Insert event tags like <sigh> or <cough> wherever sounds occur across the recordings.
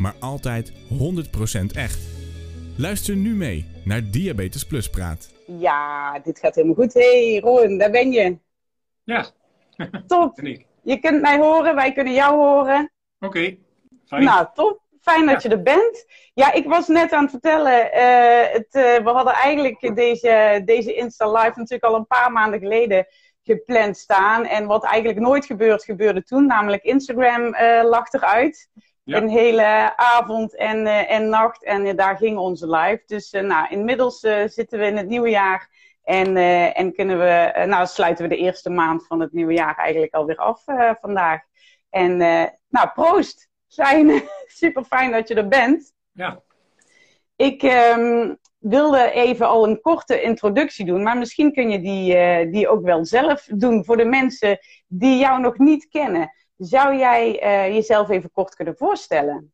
maar altijd 100% echt. Luister nu mee naar Diabetes Plus Praat. Ja, dit gaat helemaal goed. hey, Ron, daar ben je. Ja, <laughs> Top. ben ik. Je kunt mij horen, wij kunnen jou horen. Oké, fijn. Nou, top. Fijn dat je er bent. Ja, ik was net aan het vertellen. eh, het, eh, we hadden eigenlijk deze, deze Insta Live natuurlijk al een paar maanden geleden gepland staan. En wat eigenlijk nooit gebeurt, gebeurde toen. Namelijk Instagram eh lag eruit. Ja. Een hele avond en, eh, en nacht. En eh, daar ging onze live. Dus eh, nou, inmiddels zitten we in het nieuwe jaar. En, en kunnen we, nou, sluiten we de eerste maand van het nieuwe jaar eigenlijk alweer af vandaag. En nou, proost! Fijn, <laughs> super fijn dat je er bent. Ja, Ik ehm, wilde even al een korte introductie doen, maar misschien kun je die, die ook wel zelf doen voor de mensen die jou nog niet kennen. Zou jij eh, jezelf even kort kunnen voorstellen?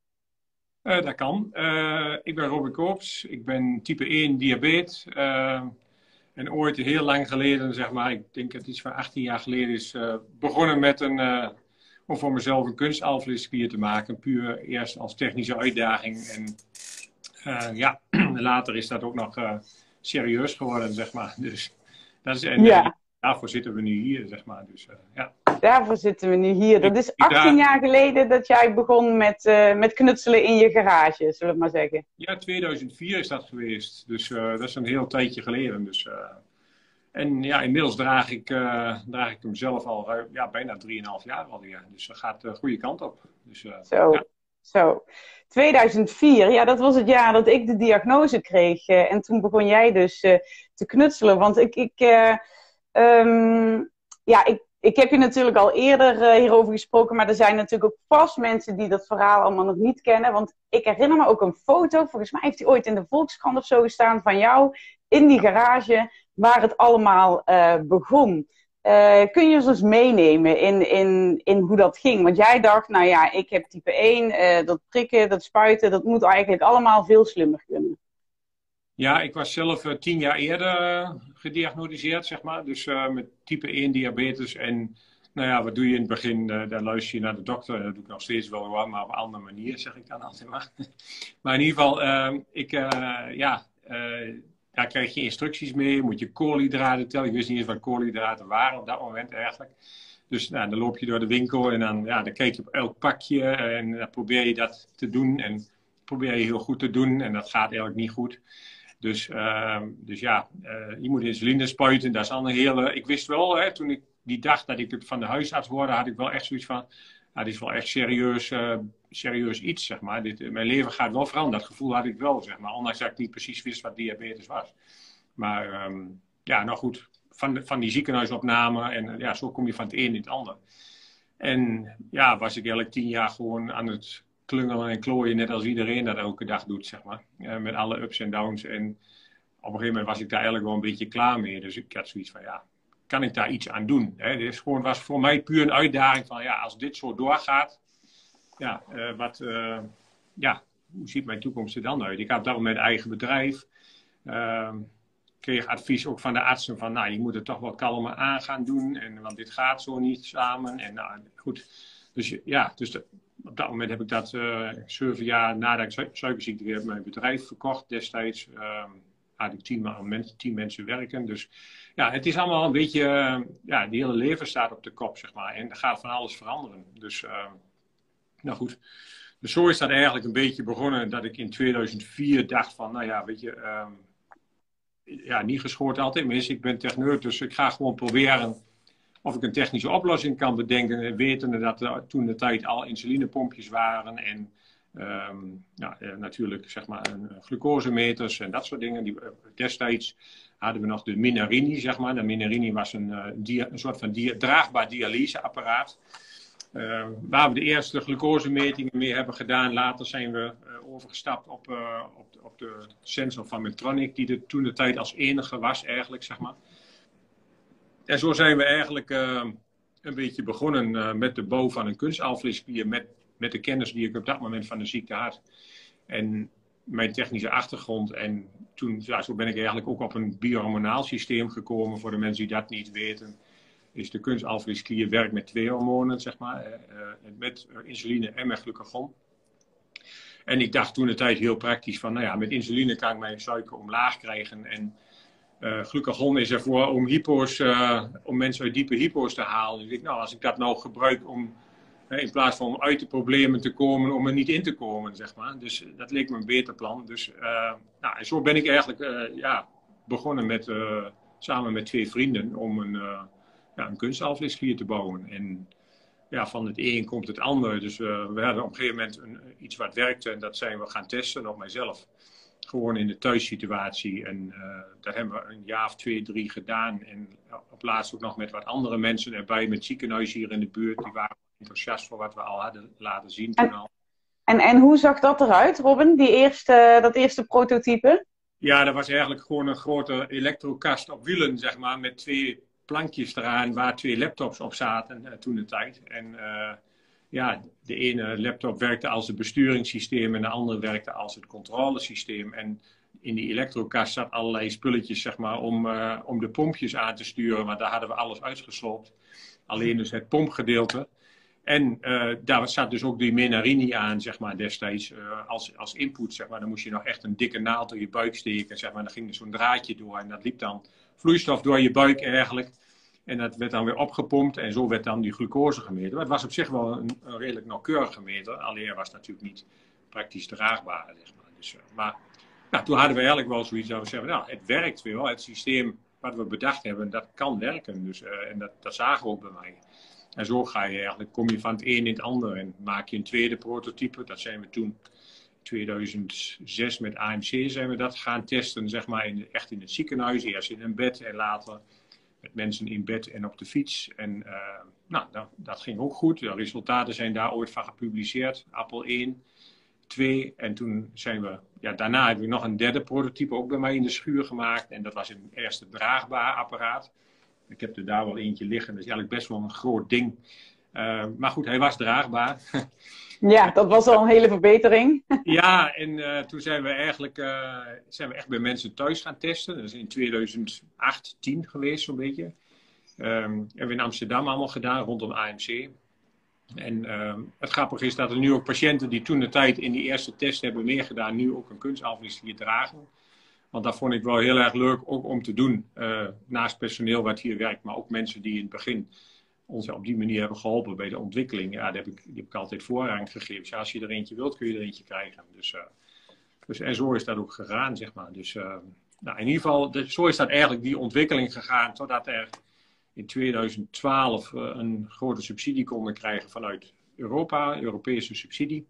eh, dat kan. Eh, ik ben Robin Koops. Ik ben type 1 diabetes. En ooit heel lang geleden, zeg maar, ik denk dat het iets van 18 jaar geleden is, begonnen met een, om voor mezelf een kunstalvleesspier te maken. Puur eerst als technische uitdaging. En ja, <clears throat> later is dat ook nog serieus geworden, zeg maar. Dus dat is, en Ja. daarvoor zitten we nu hier, zeg maar. Dus ja. Daarvoor zitten we nu hier. Dat is Ik- ik 18 daar- jaar geleden dat jij begon met, eh, met knutselen in je garage, zullen we maar zeggen. Ja, 2004 is dat geweest. Dus eh, dat is een heel tijdje geleden. Dus, eh, en ja, inmiddels draag ik, draag ik hem zelf al ja, bijna 3,5 jaar alweer. Dus dat gaat de goede kant op. Dus, Zo, ja. zo. 2004, ja, dat was het jaar dat ik de diagnose kreeg. en toen begon jij dus te knutselen. Want ik, ik, eh, ehm, ja, ik, ik heb je natuurlijk al eerder eh, hierover gesproken. Maar er zijn natuurlijk ook vast mensen die dat verhaal allemaal nog niet kennen. Want ik herinner me ook een foto. Volgens mij heeft hij ooit in de Volkskrant of zo gestaan van jou in die garage. Waar het allemaal eh, begon. Eh, kun je ons eens meenemen in, in, in hoe dat ging? Want jij dacht, nou ja, ik heb type 1, eh, dat prikken, dat spuiten, dat moet eigenlijk allemaal veel slimmer kunnen. Ja, ik was zelf eh, tien jaar eerder eh, gediagnosticeerd, zeg maar. Dus eh, met type 1 diabetes. En nou ja, wat doe je in het begin? Dan luister je naar de dokter. Dat doe ik nog steeds wel maar op een andere manier, zeg ik dan altijd maar. <laughs> maar in ieder geval, eh, ik, ja... daar krijg je instructies mee. Moet je koolhydraten tellen. Ik wist niet eens wat koolhydraten waren op dat moment eigenlijk. Dus nou, dan loop je door de winkel en dan, ja, dan kijk je op elk pakje. En dan probeer je dat te doen. En probeer je heel goed te doen. En dat gaat eigenlijk niet goed. Dus, ehm, dus ja, eh, je moet insuline spuiten. Dat is al een hele... Ik wist wel, hè, toen ik die dag dat ik het van de huisarts hoorde, had ik wel echt zoiets van... Ja, dit is wel echt serieus, eh, serieus iets, zeg maar. Dit, mijn leven gaat wel veranderen. Dat gevoel had ik wel, zeg maar. Ondanks dat ik niet precies wist wat diabetes was. Maar ehm, ja, nou goed. Van, van die ziekenhuisopname. En eh, ja, zo kom je van het een in het ander. En ja, was ik eigenlijk tien jaar gewoon aan het klungelen en klooien. Net als iedereen dat elke dag doet, zeg maar. Met alle ups en downs. En op een gegeven moment was ik daar eigenlijk wel een beetje klaar mee. Dus ik had zoiets van, ja, kan ik daar iets aan doen? Hè? Is gewoon, was voor mij puur een uitdaging van, ja, als dit zo doorgaat, ja, eh, wat, eh, ja, hoe ziet mijn toekomst er dan uit? Ik had moment een eigen bedrijf. Ehm, kreeg advies ook van de artsen van, nou, je moet het toch wel kalmer aan gaan doen, en, want dit gaat zo niet samen. En nou, goed, dus ja, dus op dat moment heb ik dat eh, zeven jaar nadat ik su- suikerziekte weer mijn bedrijf verkocht destijds. ehm, had ik tien, mensen, tien mensen werken. Dus ja, het is allemaal een beetje, eh, ja, die hele leven staat op de kop, zeg maar. En er gaat van alles veranderen. Dus, ehm, nou goed. Dus zo is dat eigenlijk een beetje begonnen dat ik in 2004 dacht van, nou ja, weet je, ehm, ja, niet geschoord altijd mis. Ik ben techneut, dus ik ga gewoon proberen of ik een technische oplossing kan bedenken. Wetende dat er toen de tijd al insulinepompjes waren en ehm, eh, natuurlijk zeg maar een, glucosemeters en dat soort dingen. Die, eh, destijds hadden we nog de Minarini, zeg maar. De Minarini was een, eh, een soort van draagbaar dialyseapparaat. Uh, waar we de eerste glucosemetingen mee hebben gedaan. Later zijn we overgestapt op, op, op, de sensor van Medtronic, die er toen de tijd als enige was eigenlijk, zeg maar. En zo zijn we eigenlijk een beetje begonnen met de bouw van een kunstalvleesklier met, met de kennis die ik op dat moment van de ziekte had. En mijn technische achtergrond. En toen, ja, zo ben ik eigenlijk ook op een biohormonaal systeem gekomen. Voor de mensen die dat niet weten, is de kunstalvleesklier werkt met twee hormonen, zeg maar. Eh, eh, met insuline en met glucagon. En ik dacht toen de tijd heel praktisch van, nou ja, met insuline kan ik mijn suiker omlaag krijgen. En uh, glucagon is ervoor om hypo's, om mensen uit diepe hypo's te halen. Dus ik, nou, als ik dat nou gebruik om in plaats van uit de problemen te komen, om er niet in te komen, zeg maar. Dus eh, dat leek me een beter plan. Dus nou, en zo ben ik eigenlijk ja, begonnen met, samen met twee vrienden om een, ja, een te bouwen. En ja, van het een komt het ander. Dus we hadden op een gegeven moment een, iets wat werkte en dat zijn we gaan testen op mijzelf. Gewoon in de thuissituatie. En dat hebben we een jaar of twee, drie gedaan. En op laatst ook nog met wat andere mensen erbij, met ziekenhuizen hier in de buurt. Die waren enthousiast voor wat we al hadden laten zien toen al. En, en hoe zag dat eruit, Robin, die eerste, dat eerste prototype? Ja, dat was eigenlijk gewoon een grote elektrokast op wielen, zeg maar, met twee plankjes eraan waar twee laptops op zaten uh, toen de tijd. En uh, ja, de ene laptop werkte als het besturingssysteem en de andere werkte als het controlesysteem. En in die elektrokast zat allerlei spulletjes, zeg maar, om, uh, om de pompjes aan te sturen, maar daar hadden we alles uitgesloopt. Alleen dus het pompgedeelte. En uh, daar zat dus ook die Menarini aan, zeg maar, destijds uh, als, als input, zeg maar. Dan moest je nog echt een dikke naald door je buik steken, zeg maar. Dan ging er zo'n draadje door en dat liep dan vloeistof door je buik eigenlijk. En dat werd dan weer opgepompt en zo werd dan die glucose gemeten. Maar het was op zich wel een, redelijk nauwkeurige meter, alleen was het natuurlijk niet praktisch draagbaar, zeg maar. Dus, uh, maar nou, toen hadden we eigenlijk wel zoiets dat we zeggen, nou, het werkt wel. Het systeem wat we bedacht hebben, dat kan werken. Dus, en dat, dat zagen we ook bij mij. En zo ga je eigenlijk, kom je van het een in het ander en maak je een tweede prototype. Dat zijn we toen 2006 met AMC zijn we dat gaan testen, zeg maar, in, echt in het ziekenhuis. Eerst in een bed en later mensen in bed en op de fiets. En uh, nou, dat, dat, ging ook goed. De resultaten zijn daar ooit van gepubliceerd. Appel 1, 2. En toen zijn we, ja, daarna heb ik nog een derde prototype ook bij mij in de schuur gemaakt. En dat was een eerste draagbaar apparaat. Ik heb er daar wel eentje liggen. Dat is eigenlijk best wel een groot ding. Uh, maar goed, hij was draagbaar. <laughs> Ja, dat was al een hele verbetering. ja, en uh, toen zijn we eigenlijk uh, zijn we echt bij mensen thuis gaan testen. Dat is in 2008, 10 geweest zo'n beetje. Um, hebben we in Amsterdam allemaal gedaan, rondom AMC. En uh, het grappige is dat er nu ook patiënten die toen de tijd in die eerste test hebben meegedaan, nu ook een kunstafwisseling dragen. Want dat vond ik wel heel erg leuk ook om te doen. Uh, naast personeel wat hier werkt, maar ook mensen die in het begin ons op die manier hebben geholpen bij de ontwikkeling. Ja, die heb ik, die heb ik altijd voorrang gegeven. Dus als je er eentje wilt, kun je er eentje krijgen. Dus, uh, dus, en zo is dat ook gegaan, zeg maar. Dus uh, nou, in ieder geval, de, zo is dat eigenlijk die ontwikkeling gegaan. Totdat er in 2012 een grote subsidie konden krijgen vanuit Europa, Europese subsidie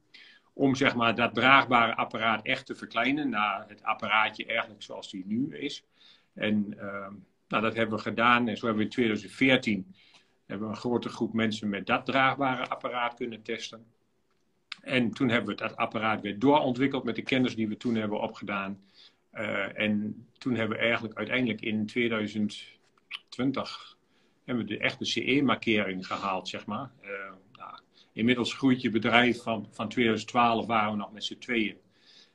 om zeg maar, dat draagbare apparaat echt te verkleinen naar het apparaatje eigenlijk zoals die nu is. En uh, nou, dat hebben we gedaan en zo hebben we in 2014 hebben we een grote groep mensen met dat draagbare apparaat kunnen testen. En toen hebben we dat apparaat weer doorontwikkeld met de kennis die we toen hebben opgedaan. Uh, en toen hebben we eigenlijk uiteindelijk in 2020 hebben we de echte CE-markering gehaald, zeg maar. Uh, Inmiddels groeit je bedrijf van, van 2012 waren we nog met z'n tweeën.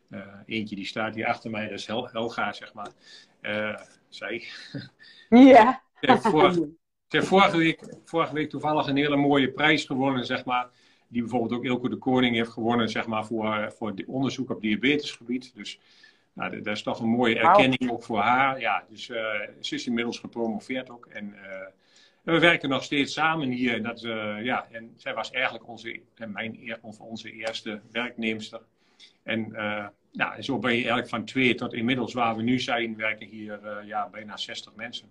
Uh, eentje die staat hier achter mij, dat is Hel Helga, zeg maar. Zij. Ja. <laughs> vorige, vorige, week, vorige week toevallig een hele mooie prijs gewonnen, zeg maar. Die bijvoorbeeld ook Ilko de Koning heeft gewonnen, zeg maar, voor, voor onderzoek op diabetesgebied. Dus nou, dat is toch een mooie erkenning ook voor haar. Ja, dus uh, ze is inmiddels gepromoveerd ook. En en we werken nog steeds samen hier. En, dat, uh, ja, en zij was eigenlijk onze, en mijn, of onze eerste werknemster. En, nou, zo ben je eigenlijk van twee tot inmiddels waar we nu zijn, werken hier ja, bijna 60 mensen.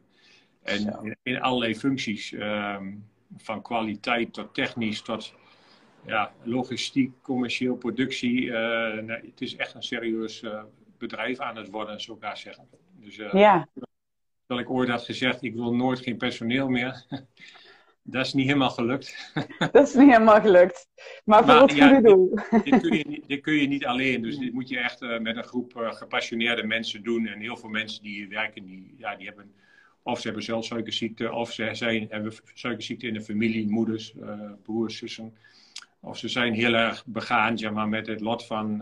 En in, in, allerlei functies, um, van kwaliteit tot technisch tot ja, logistiek, commercieel productie. Nou, het is echt een serieus bedrijf aan het worden, zo ik zeggen. Dus, ja dat ik ooit had gezegd, ik wil nooit geen personeel meer. <laughs> Dat is niet helemaal gelukt. <laughs> dat is niet helemaal gelukt. Maar voor het goede doel. Dit kun, je niet, <laughs> dit kun je niet alleen. Dus dit moet je echt uh, met een groep uh, gepassioneerde mensen doen. En heel veel mensen die hier werken, die, ja, die hebben... Of ze hebben zelf suikerziekte, of ze zijn, hebben suikerziekte in de familie, moeders, uh, broers, zussen. Of ze zijn heel erg begaan zeg maar, met het lot van,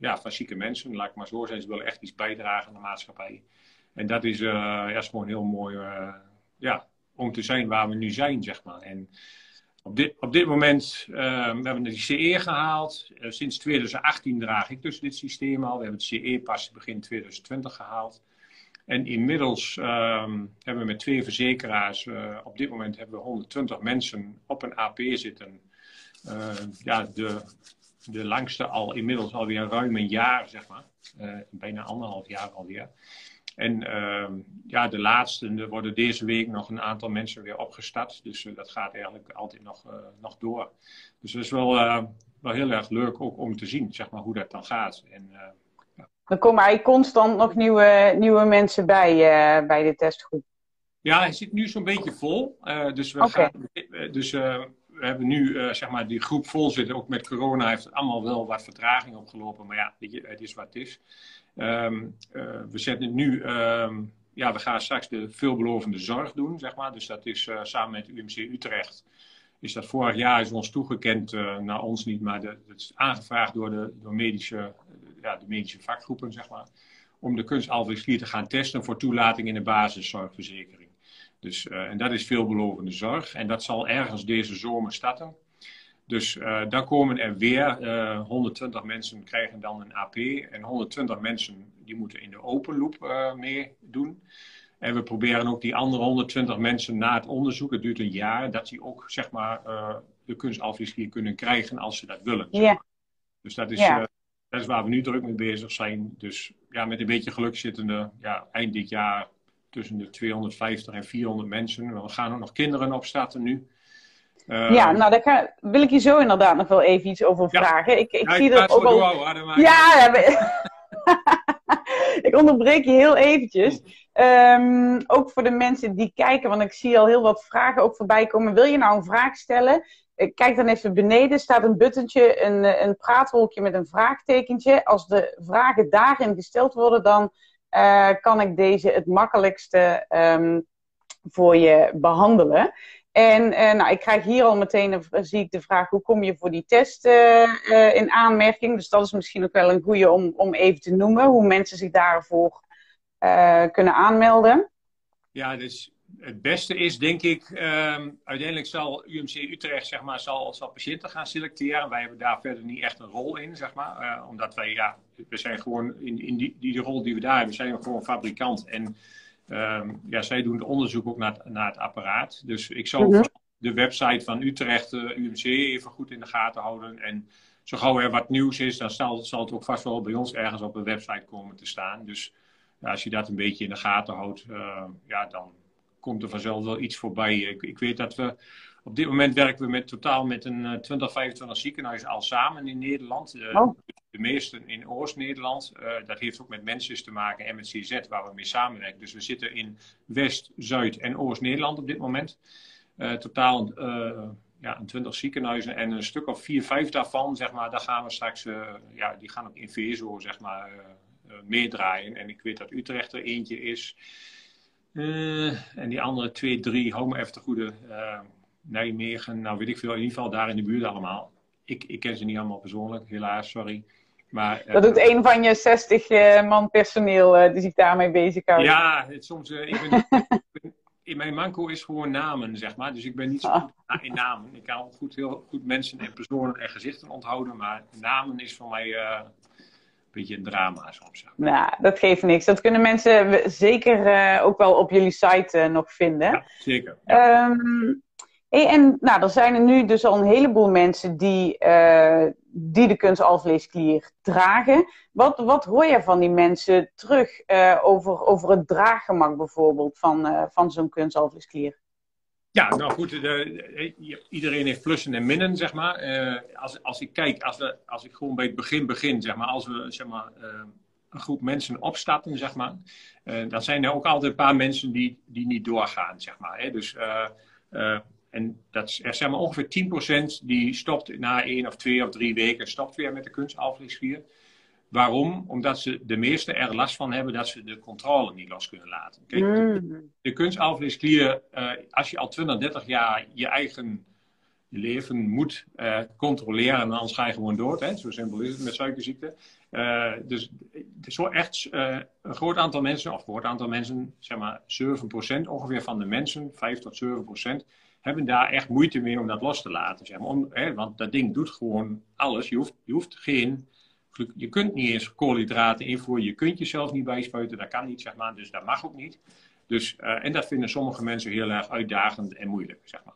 ja, van zieke mensen. Laat ik maar zo zijn. Ze willen echt iets bijdragen aan de maatschappij. En dat is, ja, is gewoon heel mooi ja, om te zijn waar we nu zijn, zeg maar. En op dit, op dit moment, uh, we hebben de CE gehaald. Uh, sinds 2018 draag ik dus dit systeem al. We hebben het CE pas begin 2020 gehaald. En inmiddels uh, hebben we met twee verzekeraars, uh, op dit moment hebben we 120 mensen op een AP zitten. ja, de, de langste al inmiddels alweer ruim een jaar, zeg maar. bijna anderhalf jaar alweer. En uh, ja, de laatste, er worden deze week nog een aantal mensen weer opgestart. Dus dat gaat eigenlijk altijd nog, nog door. Dus dat is wel, wel heel erg leuk ook om te zien, zeg maar, hoe dat dan gaat. En, Er komen eigenlijk constant nog nieuwe, nieuwe mensen bij, bij de testgroep. Ja, hij zit nu zo'n beetje vol. dus we, okay. gaan, dus, we hebben nu zeg maar die groep vol zitten. Ook met corona heeft het allemaal wel wat vertraging opgelopen. Maar ja, het is wat het is. Um, uh, we zetten nu, um, ja, we gaan straks de veelbelovende zorg doen, zeg maar. Dus dat is samen met UMC Utrecht. Is dat vorig jaar is ons toegekend, uh, naar ons niet, maar dat is aangevraagd door de, door medische, ja, de medische vakgroepen, zeg maar. Om de kunstalvleesklier te gaan testen voor toelating in de basiszorgverzekering. Dus, en dat is veelbelovende zorg. En dat zal ergens deze zomer starten. Dus uh, dan komen er weer uh, eh, 120 mensen krijgen dan een AP. En 120 mensen die moeten in de open loop meedoen. En we proberen ook die andere 120 mensen na het onderzoek, het duurt een jaar, dat die ook zeg maar de kunstalvleesklier kunnen krijgen als ze dat willen. Ja. Dus dat is, ja. dat is waar we nu druk mee bezig zijn. Dus ja, met een beetje geluk zitten er ja, eind dit jaar tussen de 250 en 400 mensen. We gaan er nog kinderen opstarten nu. Uh, ja, nou daar wil ik je zo inderdaad nog wel even iets over vragen. Ik, ik ja, zie dat ook al. Door, ja, <laughs> ik onderbreek je heel eventjes. Um, ook voor de mensen die kijken, want ik zie al heel wat vragen ook voorbij komen. Wil je nou een vraag stellen? Kijk dan even beneden, staat een buttentje, een, een praatwolkje met een vraagtekentje. Als de vragen daarin gesteld worden, dan uh, kan ik deze het makkelijkste um, voor je behandelen. En uh, nou, ik krijg hier al meteen een, zie ik de vraag: hoe kom je voor die test in aanmerking? Dus dat is misschien ook wel een goede om, om even te noemen, hoe mensen zich daarvoor kunnen aanmelden. Ja, dus het beste is denk ik, um, uiteindelijk zal UMC Utrecht zeg maar, zal, zal patiënten gaan selecteren. Wij hebben daar verder niet echt een rol in, zeg maar. omdat wij, ja, we zijn gewoon in, in die, die rol die we daar hebben, zijn we gewoon fabrikant. En Um, ja, zij doen het onderzoek ook naar, naar het apparaat. Dus ik zal mm-hmm. de website van Utrecht, uh, eh, UMC, even goed in de gaten houden. En zo gauw er wat nieuws is, dan zal, zal het ook vast wel bij ons ergens op de website komen te staan. Dus ja, als je dat een beetje in de gaten houdt, uh, ja, dan komt er vanzelf wel iets voorbij. Ik, ik weet dat we op dit moment werken we met, totaal met een uh, 20, 25 ziekenhuizen al samen in Nederland. Uh, oh. De meeste in Oost-Nederland. Uh, dat heeft ook met mensen te maken en met CZ waar we mee samenwerken. Dus we zitten in West, Zuid en Oost-Nederland op dit moment. Eh, totaal ja, 20 ziekenhuizen en een stuk of 4, 5 daarvan, zeg maar, daar gaan we straks, ja, die gaan ook in VSO, zeg maar, meedraaien. En ik weet dat Utrecht er eentje is. en die andere twee, drie, me even te goede Nijmegen, nou weet ik veel, in ieder geval daar in de buurt allemaal. Ik, ik ken ze niet allemaal persoonlijk, helaas, sorry. Maar, dat doet een van je 60 uh, man personeel uh, die zich daarmee bezighoudt. Ja, het, soms. Ik ben, <laughs> in mijn manco is gewoon namen, zeg maar. Dus ik ben niet zo ah. goed in namen. Ik kan goed, heel goed mensen en personen en gezichten onthouden, maar namen is voor mij beetje een drama soms. Nou, dat geeft niks. Dat kunnen mensen zeker ook wel op jullie site nog vinden. Ja, zeker. Ja. Um, en nou, er zijn er nu dus al een heleboel mensen die, uh, die de kunstalvleesklier dragen. Wat, wat hoor je van die mensen terug over, over het draaggemak bijvoorbeeld van, van zo'n kunstalvleesklier? Ja, nou goed, iedereen heeft plussen en minnen, zeg maar. als, als ik kijk, als, als ik gewoon bij het begin begin, zeg maar, als we zeg maar, een groep mensen opstarten, zeg maar, dan zijn er ook altijd een paar mensen die, die niet doorgaan, zeg maar. Hè? Dus en dat is er maar ongeveer 10% die stopt na één of twee of drie weken, stopt weer met de kunstalvleesklier. Waarom? Omdat ze de meeste er last van hebben dat ze de controle niet los kunnen laten. Kijk, de, kunstalvleesklier, uh, als je al 20, 30 jaar je eigen leven moet uh, controleren, anders ga je gewoon dood. Hè? Zo simpel is het met suikerziekte. Uh, dus zo echt een groot aantal mensen, of een groot aantal mensen, zeg maar 7% ongeveer van de mensen, 5 tot 7%, hebben daar echt moeite mee om dat los te laten. Zeg maar. om, hè, want dat ding doet gewoon alles. Je hoeft, je hoeft geen je kunt niet eens koolhydraten invoeren, je kunt jezelf niet bijspuiten, dat kan niet, zeg maar, dus dat mag ook niet. Dus, uh, en dat vinden sommige mensen heel erg uitdagend en moeilijk, zeg maar.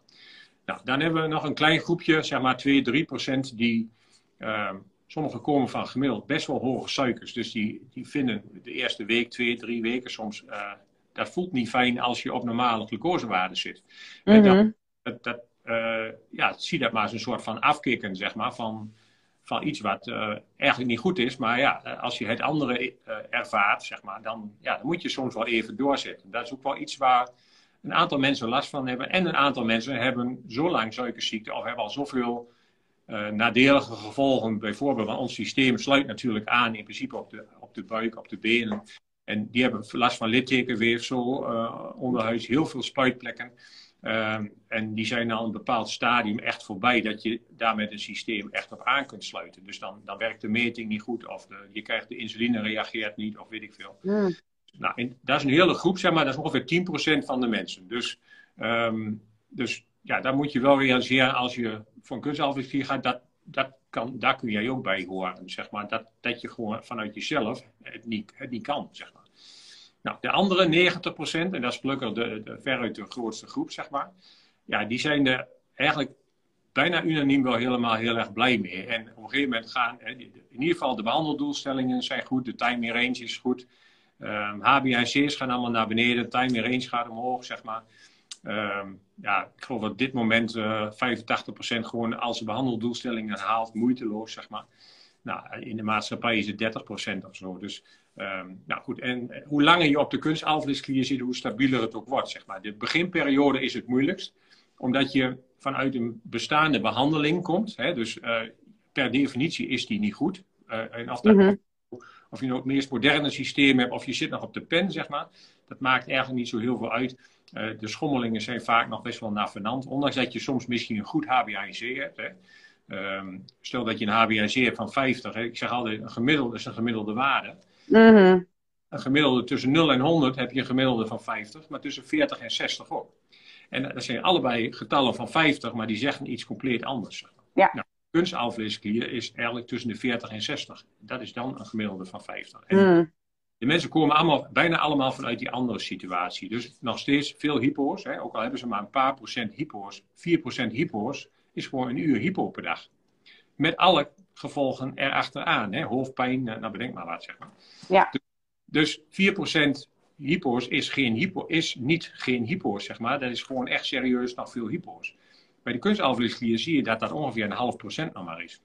Nou, dan hebben we nog een klein groepje, zeg maar 2, 3 procent, die, uh, sommigen komen van gemiddeld best wel hoge suikers. Dus die, die vinden de eerste week, twee, drie weken soms, uh, dat voelt niet fijn als je op normale glucosewaarden zit. Mm -hmm. En dat, dat ja, zie dat maar als een soort van afkicken, zeg maar, van van iets wat uh, eigenlijk niet goed is. Maar ja, eh, als je het andere uh, ervaart, zeg maar, dan, ja, dan moet je soms wel even doorzetten. Dat is ook wel iets waar een aantal mensen last van hebben. En een aantal mensen hebben zo lang suikerziekte of hebben al zoveel nadelige gevolgen. Bijvoorbeeld, want ons systeem sluit natuurlijk aan in principe op de, op de buik, op de benen. En die hebben last van littekenweefsel, onderhuis, heel veel spuitplekken. Ehm, en die zijn al een bepaald stadium echt voorbij dat je daar met een systeem echt op aan kunt sluiten. Dus dan, dan werkt de meting niet goed of de, je krijgt de insuline reageert niet of weet ik veel. Mm. Nou, dat is een hele groep, zeg maar, dat is ongeveer 10% van de mensen. Dus, um, dus ja, daar moet je wel realiseren als je van kunstalvleesklier gaat, dat, dat kan, daar kun jij ook bij horen. Zeg maar, dat, dat je gewoon vanuit jezelf het niet, het niet kan, zeg maar. Nou, de andere 90%, en dat is gelukkig de, de, veruit de grootste groep, zeg maar. Ja, die zijn er eigenlijk bijna unaniem wel helemaal heel erg blij mee. En op een gegeven moment gaan, in ieder geval de behandeldoelstellingen zijn goed, de time in range is goed. Um, ehm, HbA1c's gaan allemaal naar beneden, time range gaat omhoog, zeg maar. Um, ja, ik geloof dat dit moment uh, eh, 85% gewoon als de behandeldoelstellingen haalt, moeiteloos, zeg maar. Nou, in de maatschappij is het 30% of zo. Dus Um, nou goed, en hoe langer je op de kunstalvleesklier zit, hoe stabieler het ook wordt. Zeg maar. De beginperiode is het moeilijkst, omdat je vanuit een bestaande behandeling komt. Hè, dus uh, per definitie is die niet goed. Uh, en of, mm -hmm. of, je nou het meest moderne systeem hebt, of je zit nog op de pen, zeg maar. Dat maakt eigenlijk niet zo heel veel uit. Uh, de schommelingen zijn vaak nog best wel navenant. Ondanks dat je soms misschien een goed HbA1c hebt. Hè. Um, stel dat je een HbA1c hebt van 50. Hè. Ik zeg altijd, een gemiddelde is een gemiddelde waarde. Mm Een gemiddelde tussen 0 en 100 heb je een gemiddelde van 50, maar tussen 40 en 60 ook. En dat zijn allebei getallen van 50, maar die zeggen iets compleet anders. Ja. Nou, kunstalvleesklier is eigenlijk tussen de 40 en 60. Dat is dan een gemiddelde van 50. En mm. De mensen komen allemaal, bijna allemaal vanuit die andere situatie. Dus nog steeds veel hypo's. Hè? Ook al hebben ze maar een paar procent hypo's. 4% hypo's is gewoon een uur hypo per dag. Met alle gevolgen erachteraan. Hè? Hoofdpijn, eh, nou bedenk maar wat, zeg maar. Ja. Dus 4% hypo's is, geen hypo, is niet geen hypo's, zeg maar. Dat is gewoon echt serieus nog veel hypo's. Bij de kunstalvleesklier zie je dat dat ongeveer een half procent nog maar is.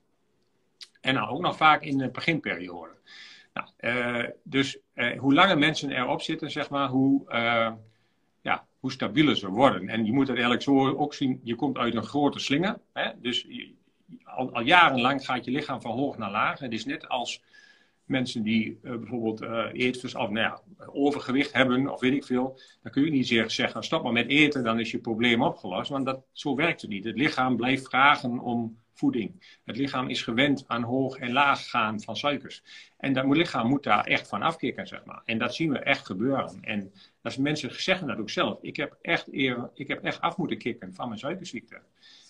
En nou ook nog vaak in de beginperiode. Nou, uh, dus uh, hoe langer mensen erop zitten, zeg maar, hoe, uh, ja, hoe stabieler ze worden. En je moet het eigenlijk zo ook zien, je komt uit een grote slinger. Hè? Dus je, al, jarenlang gaat je lichaam van hoog naar laag. Het is net als mensen die uh, bijvoorbeeld uh, eetvers, of nou ja, overgewicht hebben of weet ik veel. Dan kun je niet zeggen, stop maar met eten, dan is je probleem opgelost. Want dat, zo werkt het niet. Het lichaam blijft vragen om voeding. Het lichaam is gewend aan hoog en laag gaan van suikers. En dat lichaam moet daar echt van afkicken, zeg maar. En dat zien we echt gebeuren. En als mensen zeggen dat ook zelf. Ik heb echt, eer, ik heb echt af moeten kicken van mijn suikerziekte.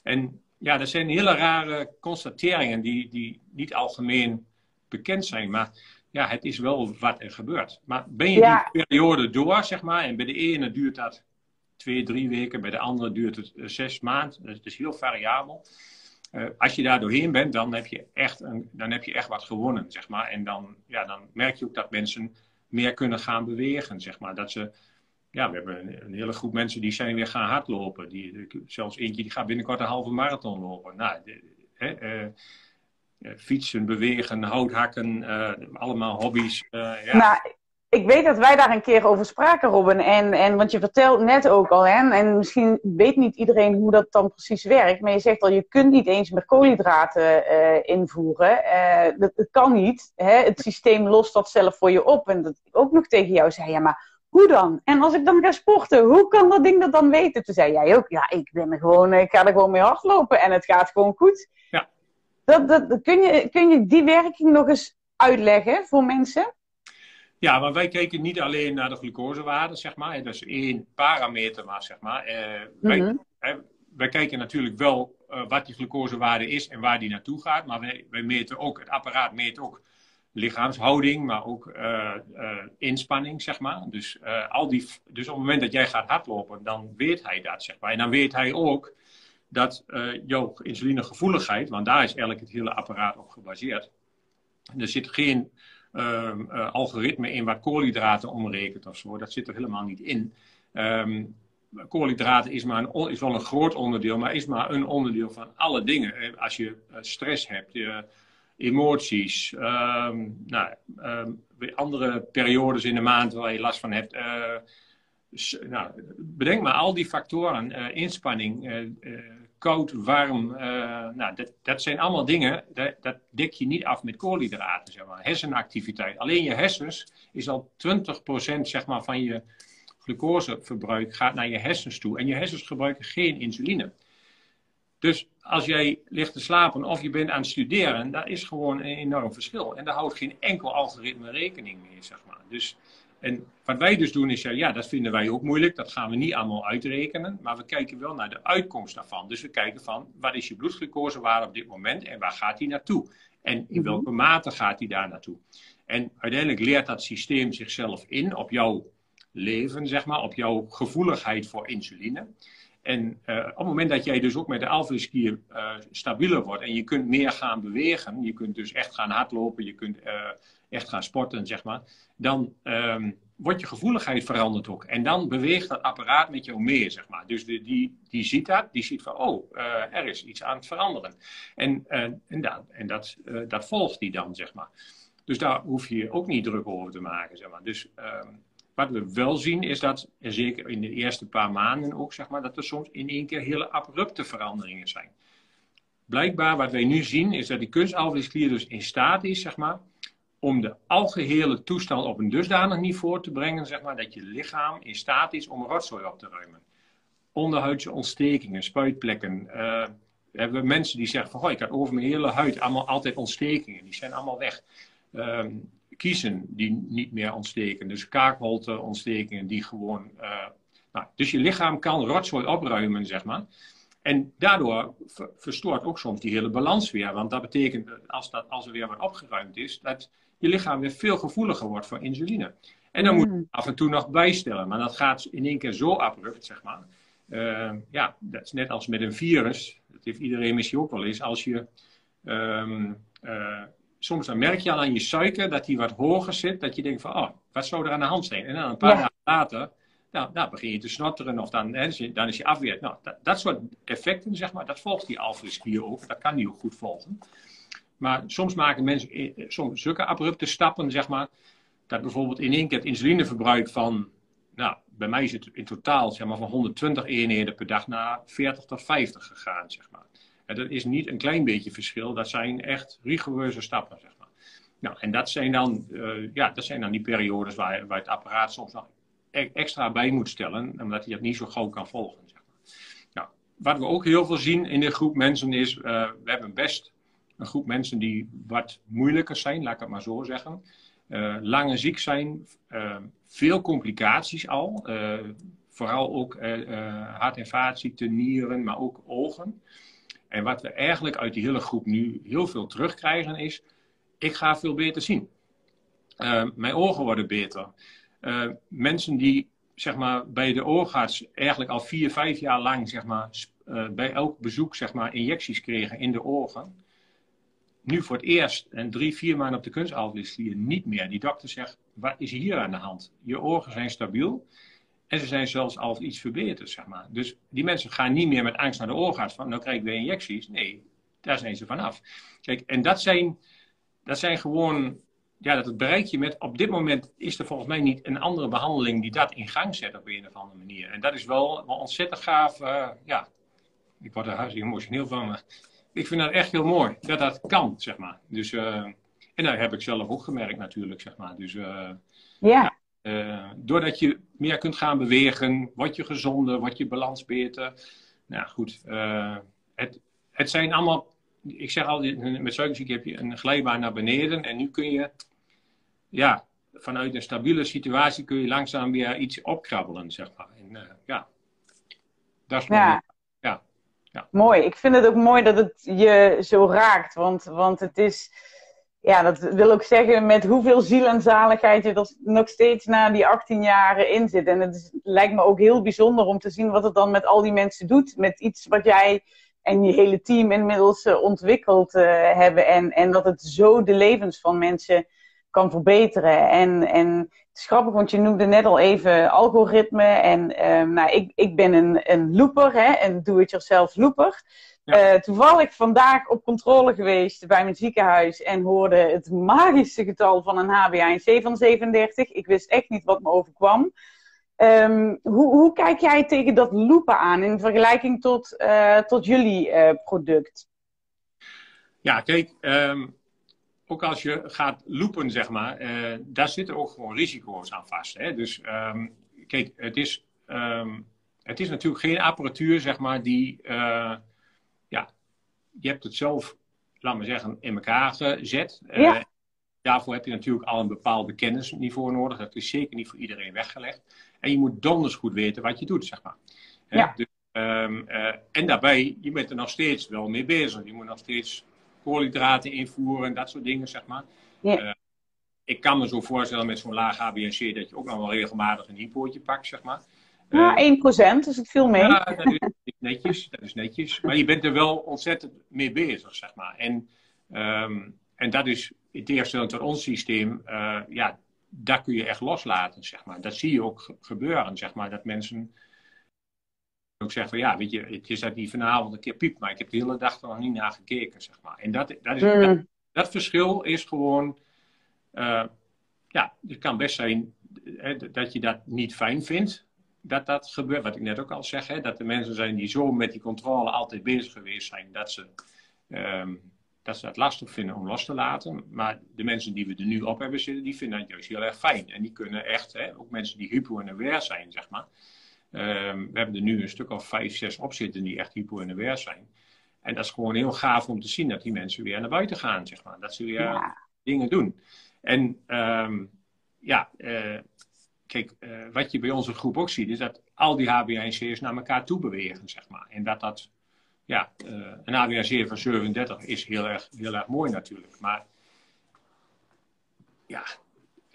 En ja, dat zijn hele rare constateringen die, die niet algemeen bekend zijn. Maar ja, het is wel wat er gebeurt. Maar ben je die periode door, zeg maar, en bij de ene duurt dat twee, drie weken, bij de andere duurt het eh, zes maanden. Het is heel variabel. Uh, als je daar doorheen bent, dan heb je echt, een, dan heb je echt wat gewonnen, zeg maar. En dan, ja, dan merk je ook dat mensen meer kunnen gaan bewegen, zeg maar. Dat ze ja, we hebben een, hele groep mensen die zijn weer gaan hardlopen. Die, zelfs eentje die gaat binnenkort een halve marathon lopen. Nou, hè, uh, fietsen, bewegen, houthakken, uh, allemaal hobby's. Ja. Maar ik weet dat wij daar een keer over spraken, Robin. En, en want je vertelt net ook al, hè, en misschien weet niet iedereen hoe dat dan precies werkt. Maar je zegt al, je kunt niet eens meer koolhydraten uh, invoeren. Uh, dat, dat, kan niet. Hè? Het systeem lost dat zelf voor je op. En dat ik ook nog tegen jou zei, ja, maar hoe dan? En als ik dan ga sporten, hoe kan dat ding dat dan weten? Toen zei jij ook, ja, ik ben er gewoon, ik ga er gewoon mee hardlopen en het gaat gewoon goed. Ja. Dat, dat, kun, je, kun je die werking nog eens uitleggen voor mensen? Ja, maar wij kijken niet alleen naar de glucosewaarde, zeg maar. Dat is één parameter, maar zeg maar. Eh, wij, mhm. wij, kijken natuurlijk wel uh, wat die glucosewaarde is en waar die naartoe gaat. Maar wij, wij meten ook, het apparaat meet ook lichaamshouding, maar ook uh, inspanning, zeg maar. Dus, al die, dus op het moment dat jij gaat hardlopen, dan weet hij dat, zeg maar. En dan weet hij ook dat jouw insulinegevoeligheid, want daar is eigenlijk het hele apparaat op gebaseerd. Er zit geen um, algoritme in waar koolhydraten omrekent of zo. Dat zit er helemaal niet in. Um, koolhydraten is, maar een, is wel een groot onderdeel, maar is maar een onderdeel van alle dingen. Eh, als je eh, stress hebt, je emoties, um, nou, andere periodes in de maand waar je last van hebt. Nou, bedenk maar al die factoren, inspanning, koud, warm. Uh, nou, dat, dat zijn allemaal dingen, dat, dat dik je niet af met koolhydraten. Zeg maar. Hersenactiviteit. Alleen je hersens is al 20% zeg maar, van je glucoseverbruik gaat naar je hersens toe. En je hersens gebruiken geen insuline. Dus als jij ligt te slapen of je bent aan het studeren, daar is gewoon een enorm verschil. En daar houdt geen enkel algoritme rekening mee, zeg maar. Dus en wat wij dus doen is, ja, ja, dat vinden wij ook moeilijk. Dat gaan we niet allemaal uitrekenen. Maar we kijken wel naar de uitkomst daarvan. Dus we kijken van, wat is je bloedglucosewaarde op dit moment en waar gaat die naartoe? En in mhm. welke mate gaat die daar naartoe? En uiteindelijk leert dat systeem zichzelf in op jouw leven, zeg maar, op jouw gevoeligheid voor insuline. En uh, op het moment dat jij dus ook met de alvleeskier uh, stabieler wordt en je kunt meer gaan bewegen, je kunt dus echt gaan hardlopen, je kunt uh, echt gaan sporten, zeg maar, dan um, wordt je gevoeligheid veranderd ook. En dan beweegt dat apparaat met jou mee, zeg maar. Dus die, die ziet dat, die ziet van, oh, uh, er is iets aan het veranderen. En, uh, en, dat, en dat, uh, dat volgt die dan, zeg maar. Dus daar hoef je ook niet druk over te maken, zeg maar. Dus um, wat we wel zien is dat, en zeker in de eerste paar maanden ook, zeg maar, dat er soms in één keer hele abrupte veranderingen zijn. Blijkbaar wat wij nu zien is dat die kunstalvleesklier dus in staat is, zeg maar, om de algehele toestand op een dusdanig niveau te brengen, zeg maar, dat je lichaam in staat is om rotzooi op te ruimen. Onderhuidse ontstekingen, spuitplekken. We hebben mensen die zeggen van, oh, ik heb over mijn hele huid allemaal, altijd ontstekingen. Die zijn allemaal weg. Uh, kiezen die niet meer ontsteken. Dus kaakholteontstekingen die gewoon... Uh, nou, dus je lichaam kan rotzooi opruimen, zeg maar. En daardoor verstoort ook soms die hele balans weer. Want dat betekent, als, dat, als er weer wat opgeruimd is, dat je lichaam weer veel gevoeliger wordt voor insuline. En dan moet je mm. af en toe nog bijstellen. Maar dat gaat in één keer zo abrupt, zeg maar. Uh, ja, dat is net als met een virus. Dat heeft iedereen misschien ook wel eens. Als je... Um, uh, soms dan merk je al aan je suiker dat die wat hoger zit. Dat je denkt van, oh, wat zou er aan de hand zijn? En dan een paar dagen later... Nou, nou, begin je te snotteren of dan, hè, dan is je afweer. Nou, dat, dat, soort effecten, zeg maar, dat volgt die alvleesklier ook. Dat kan die ook goed volgen. Maar soms maken mensen eh, soms zulke abrupte stappen, zeg maar, dat bijvoorbeeld in één keer het insulineverbruik van, nou, bij mij is het in totaal zeg maar, van 120 eenheden per dag naar 40 tot 50 gegaan, zeg maar. En dat is niet een klein beetje verschil, dat zijn echt rigoureuze stappen, zeg maar. Nou, en dat zijn dan, uh, ja, dat zijn dan die periodes waar, waar het apparaat soms nog e-, extra bij moet stellen, omdat hij dat niet zo gauw kan volgen. Zeg maar. nou, wat we ook heel veel zien in de groep mensen is, uh, we hebben best een groep mensen die wat moeilijker zijn, laat ik het maar zo zeggen. Uh, lange ziek zijn, uh, veel complicaties al. Uh, vooral ook hart- en vaatziekten, nieren, maar ook ogen. En wat we eigenlijk uit die hele groep nu heel veel terugkrijgen is, ik ga veel beter zien. mijn ogen worden beter. mensen die zeg maar, bij de oogarts eigenlijk al vier, vijf jaar lang zeg maar, bij elk bezoek zeg maar, injecties kregen in de ogen nu voor het eerst en drie, vier maanden op de kunstalvleesklier niet meer. Die dokter zegt, wat is hier aan de hand? Je ogen zijn stabiel en ze zijn zelfs al iets verbeterd, zeg maar. Dus die mensen gaan niet meer met angst naar de oogarts van, nou krijg ik weer injecties. Nee, daar zijn ze vanaf. Kijk, en dat zijn, dat zijn gewoon ja, dat bereik je met, op dit moment is er volgens mij niet een andere behandeling die dat in gang zet op een of andere manier. En dat is wel, wel ontzettend gaaf. Uh, ja, ik word er hartstikke emotioneel van. Maar ik vind dat echt heel mooi dat dat kan, zeg maar. Dus, uh, en dat heb ik zelf ook gemerkt natuurlijk, zeg maar. Dus uh, ja. ja doordat je meer kunt gaan bewegen, word je gezonder, word je balans beter. Nou goed, het, het zijn allemaal ik zeg altijd, met suikerziekte heb je een glijbaan naar beneden. En nu kun je, ja, vanuit een stabiele situatie kun je langzaam weer iets opkrabbelen, zeg maar. En, uh, ja, dat is mooi. Ja. Mooi. Ik vind het ook mooi dat het je zo raakt. Want, want het is, ja, dat wil ook zeggen met hoeveel ziel en zaligheid je er nog steeds na die 18 jaren in zit. En het lijkt me ook heel bijzonder om te zien wat het dan met al die mensen doet. Met iets wat jij en je hele team inmiddels uh, ontwikkeld uh, hebben. En, en dat het zo de levens van mensen kan verbeteren. En, en het is grappig, want je noemde net al even algoritme. En uh, nou, ik, ik ben een, een looper, hè, een do-it-yourself looper. Ja. Uh, toevallig vandaag op controle geweest bij mijn ziekenhuis en hoorde het magische getal van een HbA1c van 37. Ik wist echt niet wat me overkwam. Um, hoe, hoe, kijk jij tegen dat loopen aan in vergelijking tot, uh, tot jullie uh, product? Ja, kijk, um, ook als je gaat loopen, zeg maar, uh, daar zitten ook gewoon risico's aan vast. Hè? Dus um, kijk, het is, het is natuurlijk geen apparatuur, zeg maar, die, ja, je hebt het zelf, laat maar zeggen, in elkaar gezet. Ja. Daarvoor heb je natuurlijk al een bepaalde kennisniveau nodig. Dat is zeker niet voor iedereen weggelegd. En je moet donders goed weten wat je doet, zeg maar. Ja. Dus, um, uh, en daarbij, je bent er nog steeds wel mee bezig. Je moet nog steeds koolhydraten invoeren en dat soort dingen, zeg maar. Ja. Uh, ik kan me zo voorstellen met zo'n laag HbA1c dat je ook nog wel regelmatig een hypootje pakt, zeg maar. Ja, uh, 1%, dus het viel mee. Ja, dat is netjes, dat is netjes. Maar je bent er wel ontzettend mee bezig, zeg maar. En, um, en dat is het eerste tot ons systeem, uh, ja, dat kun je echt loslaten, zeg maar. Dat zie je ook gebeuren, zeg maar. Dat mensen ook zeggen van, ja, weet je, het is dat die vanavond een keer piept, maar ik heb de hele dag er nog niet naar gekeken, zeg maar. En dat, dat, is, mm. dat, verschil is gewoon, uh, ja, het kan best zijn hè, dat je dat niet fijn vindt, dat dat gebeurt. Wat ik net ook al zeg, hè, dat er mensen zijn die zo met die controle altijd bezig geweest zijn, dat ze... Um, dat ze het lastig vinden om los te laten. Maar de mensen die we er nu op hebben zitten, die vinden dat juist heel erg fijn. En die kunnen echt, hè, ook mensen die hypo en zijn, zeg maar. Um, we hebben er nu een stuk of vijf, zes op zitten die echt hypo en zijn. En dat is gewoon heel gaaf om te zien dat die mensen weer naar buiten gaan, zeg maar. Dat ze weer dingen doen. En um, ja, uh, kijk, uh, wat je bij onze groep ook ziet, is dat al die HbA1c's naar elkaar toe bewegen, zeg maar. En dat dat ja, uh, een AWAC van 37 is heel erg, heel erg mooi natuurlijk. Maar ja,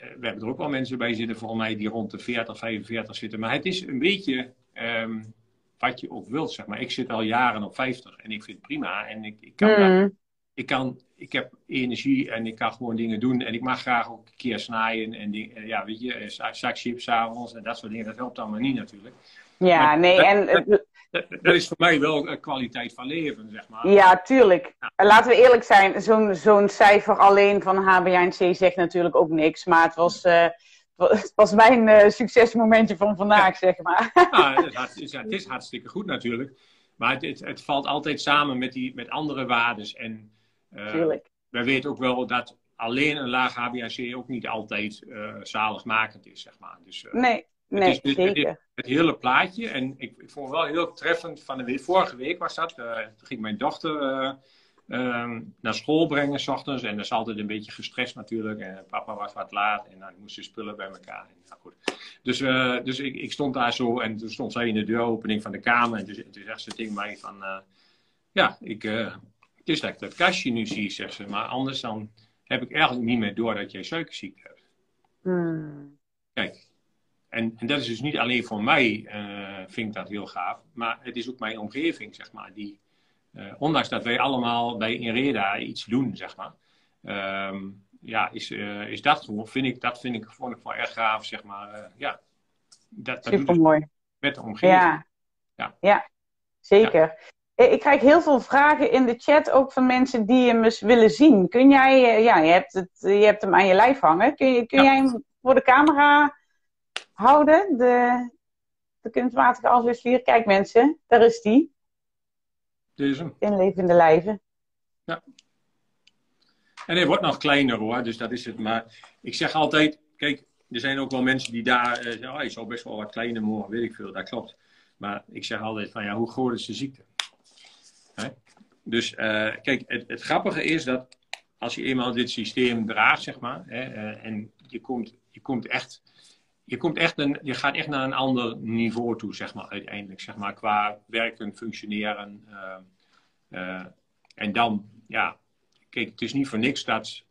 we hebben er ook wel mensen bij zitten, volgens mij, die rond de 40, 45 zitten. Maar het is een beetje um, wat je ook wilt, zeg maar. Ik zit al jaren op 50 en ik vind het prima. En ik, ik kan, mm. daar, ik, kan ik heb energie en ik kan gewoon dingen doen. En ik mag graag ook een keer snijden en die, ja, weet je, zak chips avonds en dat soort dingen. Dat helpt allemaal niet natuurlijk. Ja, maar, nee, en dat is voor mij wel een kwaliteit van leven, zeg maar. Ja, tuurlijk. Laten we eerlijk zijn, zo'n zo'n cijfer alleen van HbA1c zegt natuurlijk ook niks. Maar het was, uh, het was mijn uh, succesmomentje van vandaag, zeg maar. Ja, <laughs> het, is, het is hartstikke goed natuurlijk. Maar het, het, valt altijd samen met, die, met andere waarden. En uh, tuurlijk. wij weten ook wel dat alleen een laag HbA1c ook niet altijd zaligmakend is, zeg maar. Dus, nee, Nee, het, is, zeker. Het, hele plaatje. En ik, ik vond het wel heel treffend van de week. Vorige week was dat. Uh, toen ging mijn dochter uh, uh, naar school brengen, s ochtends. En dat is altijd een beetje gestrest natuurlijk. En papa was wat laat. En dan moesten spullen bij elkaar. En, nou goed. Dus, uh, dus ik, ik, stond daar zo. En toen stond zij in de deuropening van de kamer. En toen, toen zegt ze tegen mij van... ja, ik, het is dat ik dat kastje nu zie, zegt ze. Maar anders dan heb ik eigenlijk niet meer door dat jij suikerziekte hebt. Hmm. Kijk, en, en, dat is dus niet alleen voor mij, uh, vind ik dat heel gaaf, maar het is ook mijn omgeving, zeg maar. Die, uh, ondanks dat wij allemaal bij Inreda iets doen, zeg maar. Um, ja, is, uh, is dat gewoon, vind ik, dat vind ik, vond ik wel erg gaaf, zeg maar. ja, dat, dat Super mooi. met de omgeving. Ja, ja. ja zeker. Ja. Ik krijg heel veel vragen in de chat, ook van mensen die hem eens willen zien. Kun jij, ja, je hebt, het, je hebt hem aan je lijf hangen. Kun, kun jij hem voor de camera houden? De, de kunstmatige alvleesvlier. Kijk mensen, daar is die. Deze. In levende lijven. Ja. En hij wordt nog kleiner hoor, dus dat is het. Maar ik zeg altijd, kijk, er zijn ook wel mensen die daar uh, zeggen, oh, hij zou best wel wat kleiner mogen, weet ik veel, dat klopt. Maar ik zeg altijd van, ja, hoe groot is de ziekte? Hè? Dus uh, kijk, het, het, grappige is dat als je eenmaal dit systeem draagt, zeg maar, hè, uh, en je komt, je komt echt, je, komt echt een, je gaat echt naar een ander niveau toe, zeg maar, uiteindelijk, zeg maar, qua werken, functioneren. en dan, ja, kijk, het is niet voor niks dat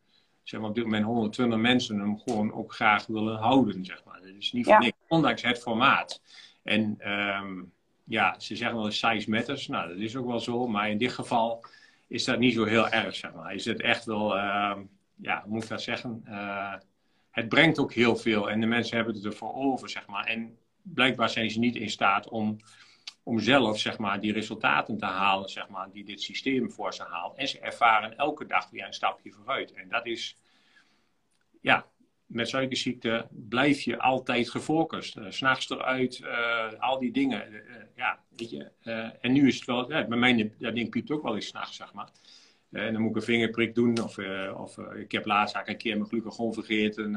zeg maar, op dit moment 120 mensen hem gewoon ook graag willen houden, zeg maar. Dat is niet voor niks, ondanks het formaat. En um, ja, ze zeggen wel size matters. Nou, dat is ook wel zo. Maar in dit geval is dat niet zo heel erg, zeg maar. Is het echt wel, uh, ja, hoe moet ik dat zeggen? Het brengt ook heel veel. En de mensen hebben het ervoor over, zeg maar. En blijkbaar zijn ze niet in staat om om zelf zeg maar, die resultaten te halen zeg maar, die dit systeem voor ze haalt. En ze ervaren elke dag weer een stapje vooruit. En dat is, ja, met suikerziekte blijf je altijd gefocust. Uh, S'nachts eruit, uh, al die dingen. Uh, ja, weet je. en nu is het wel, ja, bij mij dat ding piept ook wel eens s'nachts, zeg maar. En dan moet ik een vingerprik doen. Of, of ik heb laatst een keer mijn glucagon vergeten.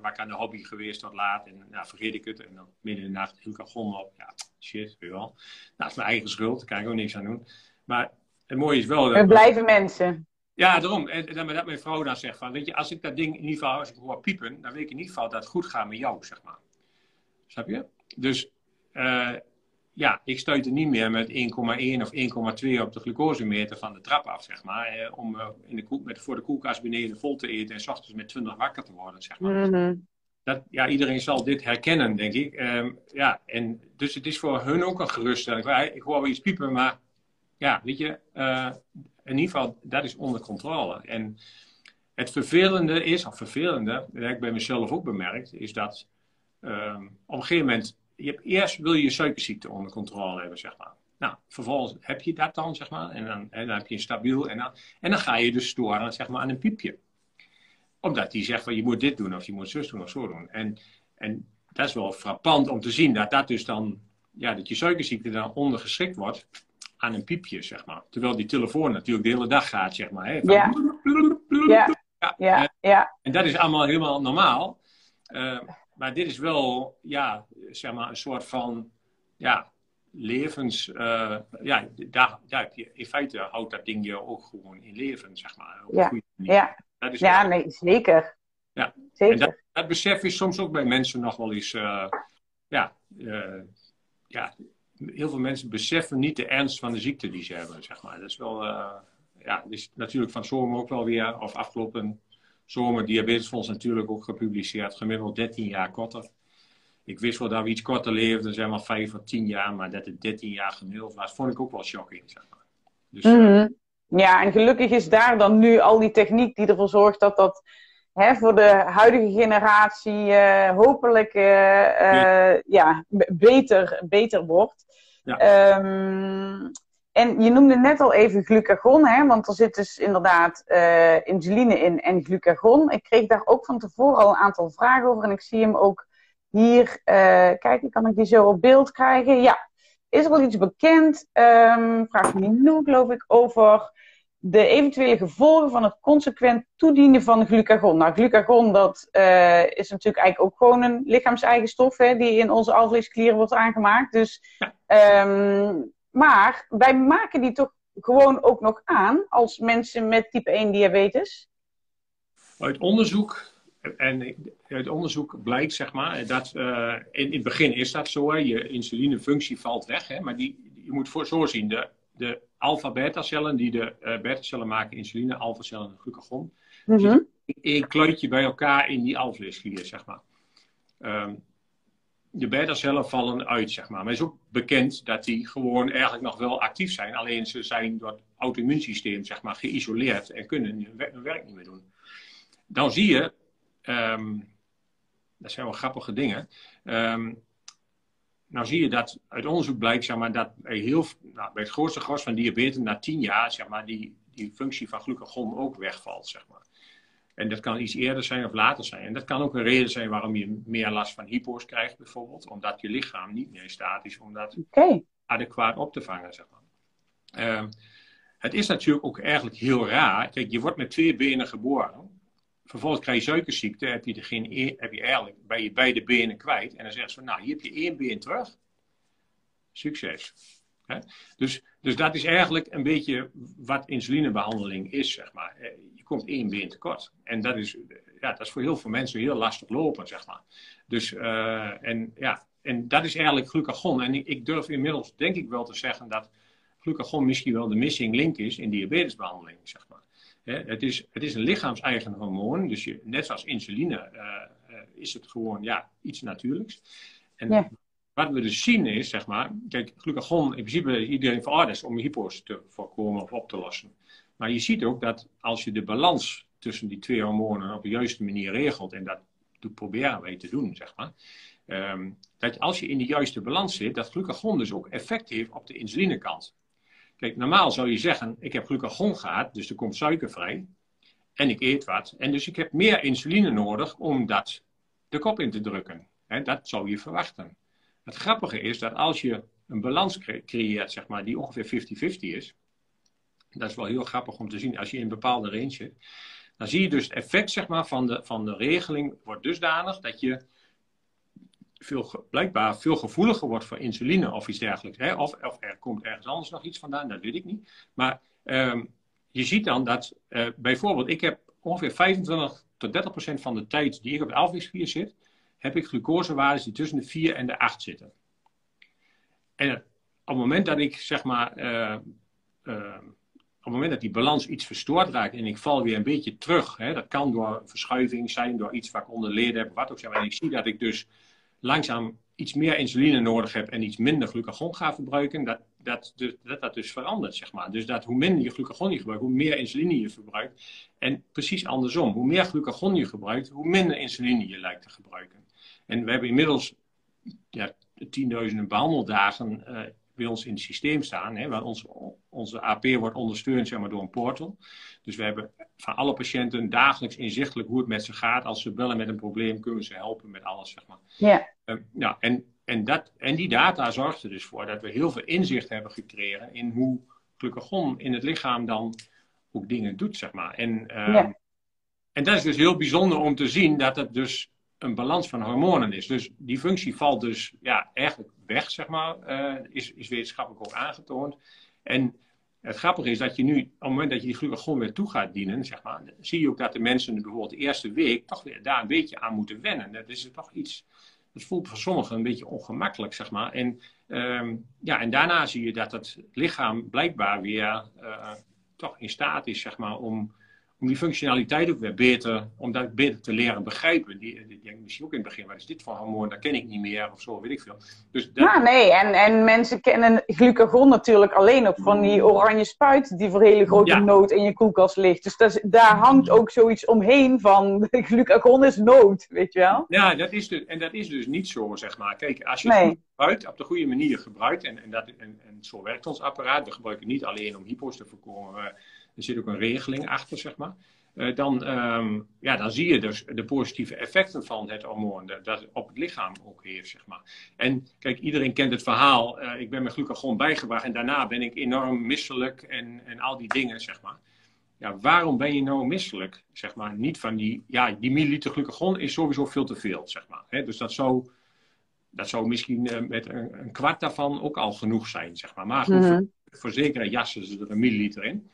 waar ik aan de hobby geweest wat laat. En nou, vergeet ik het. En dan midden in de nacht glucagon op. Ja, shit, weet je wel. Nou, dat is mijn eigen schuld. Daar kan ik ook niks aan doen. Maar het mooie is wel... Dat, er blijven mensen. Ja, daarom. En, en dat mijn vrouw dan zegt van, weet je, als ik dat ding in ieder geval, als ik hoor piepen, dan weet ik in ieder geval dat het goed gaat met jou, zeg maar. Snap je? Dus, uh, ja, ik stuit er niet meer met 1,1 of 1,2 op de glucosemeter van de trap af, zeg maar. Eh, om in de koel, met, voor de koelkast beneden vol te eten en s ochtends met 20 wakker te worden, zeg maar. Mm -hmm. dat, ja, iedereen zal dit herkennen, denk ik. Um, ja, en dus het is voor hun ook een geruststelling. Ik hoor wel iets piepen, maar ja, weet je, uh, in ieder geval, dat is onder controle. En het vervelende is, of vervelende, dat heb ik bij mezelf ook bemerkt, is dat um, op een gegeven moment, je hebt, eerst wil je je suikerziekte onder controle hebben, zeg maar. Nou, vervolgens heb je dat dan, zeg maar, en dan, en dan heb je een stabiel, en dan, en dan ga je dus storen, zeg maar, aan een piepje. Omdat die zegt van, je moet dit doen, of je moet zus doen, of zo doen. En, en dat is wel frappant om te zien, dat dat dus dan, ja, dat je suikerziekte dan ondergeschikt wordt aan een piepje, zeg maar. Terwijl die telefoon natuurlijk de hele dag gaat, zeg maar. Hè? Van... Ja. Ja. Ja. ja. ja. En dat is allemaal helemaal normaal. Uh, maar dit is wel, ja, zeg maar, een soort van, ja, levens... Uh, ja, daar, je, in feite houdt dat ding je ook gewoon in leven, zeg maar. Op ja. Ja, dat is ja nee, zeker. Ja, zeker. En dat, dat, besef is soms ook bij mensen nog wel eens, uh, ja, ja, heel veel mensen beseffen niet de ernst van de ziekte die ze hebben, zeg maar. Dat is wel, ja, is natuurlijk van zomer ook wel weer, of afgelopen zomer, Diabetesfonds natuurlijk ook gepubliceerd, gemiddeld 13 jaar korter. Ik wist wel dat we iets korter leefden, zeg maar 5 of 10 jaar, maar dat het 13 jaar gemiddeld was, vond ik ook wel shocking, zeg maar. Dus, mm -hmm. Ja, en gelukkig is daar dan nu al die techniek die ervoor zorgt dat dat hè, voor de huidige generatie uh, hopelijk uh, ja. ja. beter, beter wordt. Ja. Um, en je noemde net al even glucagon, hè, want er zit dus inderdaad uh, insuline in en glucagon. Ik kreeg daar ook van tevoren al een aantal vragen over en ik zie hem ook hier. Uh, kijk, kan ik die zo op beeld krijgen? Ja. Is er wel iets bekend? Um, vraag nu, geloof ik, over de eventuele gevolgen van het consequent toedienen van glucagon. Nou, glucagon dat, uh, is natuurlijk eigenlijk ook gewoon een lichaams-eigen stof hè, die in onze alvleesklieren wordt aangemaakt. Dus, um, maar wij maken die toch gewoon ook nog aan als mensen met type 1 diabetes? Uit onderzoek, en uit onderzoek blijkt zeg maar, dat uh, in, in, het begin is dat zo, hè, je insulinefunctie valt weg, hè, maar die, je moet voor zo zien, de, de alfa-beta-cellen die de uh, beta-cellen maken insuline, alfa-cellen en glucagon. Mm -hmm. kluitje bij elkaar in die alvleesklier, zeg maar. Um, de beta-cellen vallen uit, zeg maar. Maar het is ook bekend dat die gewoon eigenlijk nog wel actief zijn. Alleen ze zijn door het auto-immuunsysteem, zeg maar, geïsoleerd en kunnen hun werk niet meer doen. Dan zie je, um, dat zijn wel grappige dingen. Um, nou zie je dat uit onderzoek blijkt zeg maar, dat bij, heel, nou, bij het grootste gros van diabetes na 10 jaar zeg maar, die, die functie van glucagon ook wegvalt. Zeg maar. En dat kan iets eerder zijn of later zijn. En dat kan ook een reden zijn waarom je meer last van hypo's krijgt, bijvoorbeeld. Omdat je lichaam niet meer in staat is om dat adequaat op te vangen. Zeg maar. Ehm, het is natuurlijk ook eigenlijk heel raar. Kijk, je wordt met twee benen geboren. Vervolgens krijg je suikerziekte, heb je, er geen, e- heb je eigenlijk bij je beide benen kwijt. En dan zeggen ze, nou, hier heb je één been terug. Succes. Dus, dus dat is eigenlijk een beetje wat insulinebehandeling is, zeg maar. Eh, je komt één been tekort. En dat is, ja, dat is voor heel veel mensen heel lastig lopen, zeg maar. Dus, uh, en, ja, en dat is eigenlijk glucagon. En ik, durf inmiddels, denk ik wel te zeggen, dat glucagon misschien wel de missing link is in diabetesbehandeling, zeg maar. Het is, het is een lichaams-eigen hormoon, dus je, net zoals insuline uh, is het gewoon ja, iets natuurlijks. En wat we dus zien is, zeg maar, kijk, glucagon, in principe iedereen veroordeeld om hypo's te voorkomen of op te lossen. Maar je ziet ook dat als je de balans tussen die twee hormonen op de juiste manier regelt, en dat proberen wij te doen, zeg maar, um, dat als je in de juiste balans zit, dat glucagon dus ook effect heeft op de insulinekant. Kijk, normaal zou je zeggen, ik heb glucagon gehad, dus er komt suiker vrij. En ik eet wat. En dus ik heb meer insuline nodig om dat de kop in te drukken. dat zou je verwachten. Het grappige is dat als je een balans creëert, zeg maar, die ongeveer 50-50 is. Dat is wel heel grappig om te zien als je in een bepaalde range zit. Dan zie je dus het effect zeg maar, van, de, van de regeling wordt dusdanig dat je veel, blijkbaar veel gevoeliger wordt voor insuline of iets dergelijks. Hè? Of, of er komt ergens anders nog iets vandaan, dat weet ik niet. Maar um, je ziet dan dat uh, bijvoorbeeld, ik heb ongeveer 25 tot 30 procent van de tijd die ik op de afweerspier zit, heb ik glucosewaardes die tussen de 4 en de 8 zitten. En op het moment dat ik zeg maar. Uh, uh, op het moment dat die balans iets verstoord raakt en ik val weer een beetje terug, hè, dat kan door verschuiving zijn, door iets wat ik onder leden heb, wat ook zijn. En ik zie dat ik dus langzaam iets meer insuline nodig heb en iets minder glucagon ga verbruiken, dat dat, dat, dat dus verandert, zeg maar. Dus dat hoe minder je glucagon je gebruikt, hoe meer insuline je verbruikt. En precies andersom, hoe meer glucagon je gebruikt, hoe minder insuline je lijkt te gebruiken. En we hebben inmiddels ja, tienduizenden behandeldagen uh, bij ons in het systeem staan, hè, waar ons, onze AP wordt ondersteund zeg maar, door een portal. Dus we hebben van alle patiënten dagelijks inzichtelijk hoe het met ze gaat. Als ze bellen met een probleem, kunnen we ze helpen met alles. Zeg maar. ja. Uh, ja, en, en, dat, en die data zorgt er dus voor dat we heel veel inzicht hebben gekregen in hoe glucagon in het lichaam dan ook dingen doet. Zeg maar. en, uh, ja. en dat is dus heel bijzonder om te zien dat het dus een balans van hormonen is. Dus die functie valt dus ja, eigenlijk weg, zeg maar. Uh, is, is wetenschappelijk ook aangetoond. En het grappige is dat je nu, op het moment dat je die glucagon weer toe gaat dienen, zeg maar, zie je ook dat de mensen bijvoorbeeld de eerste week toch weer daar een beetje aan moeten wennen. Dat is toch iets, dat voelt voor sommigen een beetje ongemakkelijk, zeg maar. En, um, ja, en daarna zie je dat het lichaam blijkbaar weer uh, toch in staat is, zeg maar, om om die functionaliteit ook weer beter, om dat beter te leren begrijpen. Die, die denk misschien ook in het begin, wat is dit voor hormoon? Dat ken ik niet meer of zo, weet ik veel. Dus dat... Ja, nee, en, en mensen kennen glucagon natuurlijk alleen op van die oranje spuit die voor hele grote ja. nood in je koelkast ligt. Dus dat daar hangt ook zoiets omheen van <laughs> glucagon is nood, weet je wel? Ja, dat is dus, en dat is dus niet zo, zeg maar. Kijk, als je het gebruikt, op de goede manier gebruikt, en, en, dat, en, en zo werkt ons apparaat, we gebruiken het niet alleen om hypo's te voorkomen, er zit ook een regeling achter, zeg maar. Uh, dan, um, ja, dan zie je dus de positieve effecten van het hormoon dat, dat op het lichaam ook heeft, zeg maar. En kijk, iedereen kent het verhaal, uh, ik ben met glucagon bijgebracht en daarna ben ik enorm misselijk en, en al die dingen, zeg maar. Ja, waarom ben je nou misselijk, zeg maar? Niet van die, ja, die milliliter glucagon is sowieso veel te veel, zeg maar. Hè? Dus dat zou, dat zou misschien uh, met een, een, kwart daarvan ook al genoeg zijn, zeg maar. Maar goed, mm -hmm. voor, voor zekere jassen ze er een milliliter in.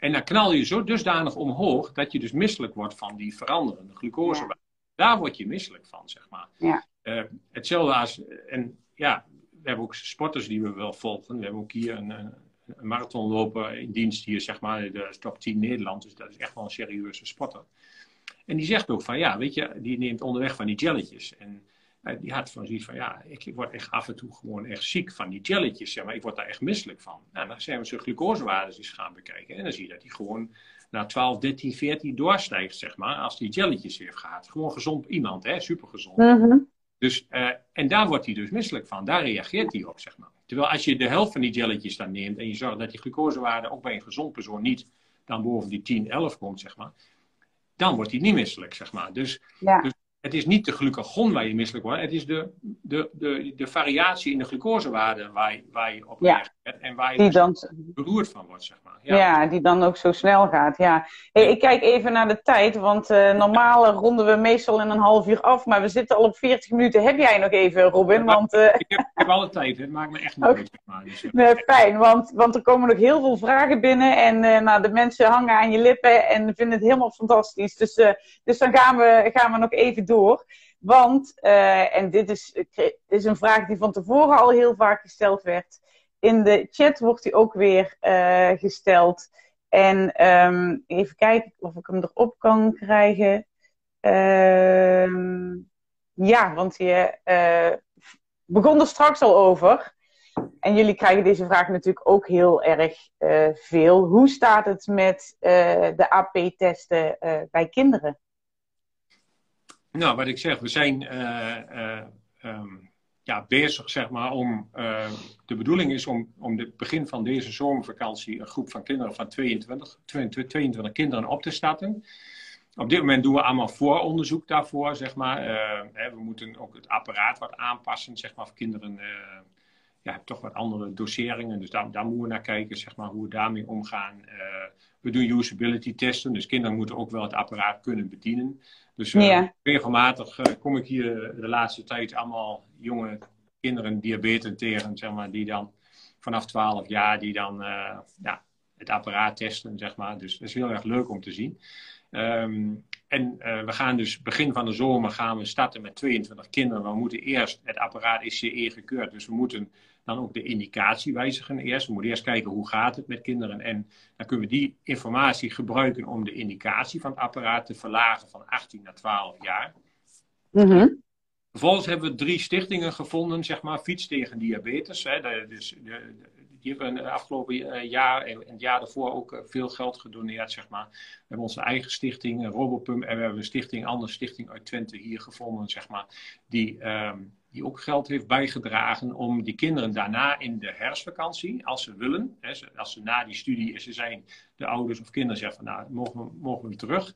En dan knal je zo dusdanig omhoog dat je dus misselijk wordt van die veranderende glucose. Ja. Daar word je misselijk van, zeg maar. Ja. Uh, hetzelfde als, en ja, we hebben ook sporters die we wel volgen. We hebben ook hier een, een, een marathonloper in dienst hier, zeg maar, de top 10 Nederland. Dus dat is echt wel een serieuze sporter. En die zegt ook van, ja, weet je, die neemt onderweg van die jelletjes. En die had van zoiets van, ja, ik word echt af en toe gewoon echt ziek van die jelletjes, zeg maar. Ik word daar echt misselijk van. Nou, dan zijn we zijn glucosewaardes eens gaan bekijken. En dan zie je dat hij gewoon naar 12, 13, 14 doorstijgt, zeg maar, als die jelletjes heeft gehad. Gewoon gezond iemand, hè, supergezond. Mm -hmm. Dus, en daar wordt hij dus misselijk van. Daar reageert hij op, zeg maar. Terwijl als je de helft van die jelletjes dan neemt en je zorgt dat die glucosewaarde ook bij een gezond persoon niet dan boven die 10, 11 komt, zeg maar, dan wordt hij niet misselijk, zeg maar. Dus, ja. dus het is niet de glucagon waar je misselijk wordt. Het is de, de, de, de variatie in de glucosewaarde waar, je, waar je op ja. En waar je die dus dan... beroerd van wordt, zeg maar. Ja. ja. die dan ook zo snel gaat, ja. Hey, ik kijk even naar de tijd, want uh, normaal ronden we meestal in een half uur af. Maar we zitten al op 40 minuten. Heb jij nog even, Robin? Want, uh... ik, heb, tijd, het maakt me echt niet uit. Dus, nee, fijn, want, want er komen nog heel veel vragen binnen. En uh, nou, de mensen hangen aan je lippen en vinden het helemaal fantastisch. Dus, dus dan gaan we, gaan we nog even door. Want, uh, en dit is, is een vraag die van tevoren al heel vaak gesteld werd. In de chat wordt die ook weer gesteld. En um, even kijken of ik hem erop kan krijgen. Uh, ja, want je begon er straks al over. En jullie krijgen deze vraag natuurlijk ook heel erg veel. Hoe staat het met de AP-testen bij kinderen? Nou, wat ik zeg, we zijn um, ja, bezig, zeg maar, om. De bedoeling is om, om het begin van deze zomervakantie een groep van kinderen van 22, 22, 22 kinderen op te starten. Op dit moment doen we allemaal vooronderzoek daarvoor, zeg maar. Hè, we moeten ook het apparaat wat aanpassen, zeg maar, voor kinderen. ja, hebben toch wat andere doseringen, dus daar, daar moeten we naar kijken, zeg maar, hoe we daarmee omgaan. we doen usability testen, dus kinderen moeten ook wel het apparaat kunnen bedienen. Dus uh, regelmatig uh, kom ik hier de laatste tijd allemaal jonge kinderen, diabetes tegen, zeg maar, die dan vanaf 12 jaar, die dan ja, het apparaat testen, zeg maar. Dus dat is heel erg leuk om te zien. Um, en we gaan dus begin van de zomer gaan we starten met 22 kinderen. We moeten eerst, het apparaat is CE gekeurd, dus we moeten dan ook de indicatie wijzigen eerst. We moeten eerst kijken hoe gaat het met kinderen. En dan kunnen we die informatie gebruiken om de indicatie van het apparaat te verlagen van 18 naar 12 jaar. Mm Vervolgens hebben we drie stichtingen gevonden, zeg maar, Fiets tegen Diabetes. Hè. dus de, die hebben het afgelopen eh, jaar en het jaar daarvoor ook eh, veel geld gedoneerd, zeg maar. We hebben onze eigen stichting, Robopum, en we hebben een stichting, andere stichting uit Twente hier gevonden, zeg maar, die... Um, die ook geld heeft bijgedragen om die kinderen daarna in de herfstvakantie, als ze willen, hè, als ze na die studie, ze zijn de ouders of kinderen zeggen van nou, mogen we, mogen we terug,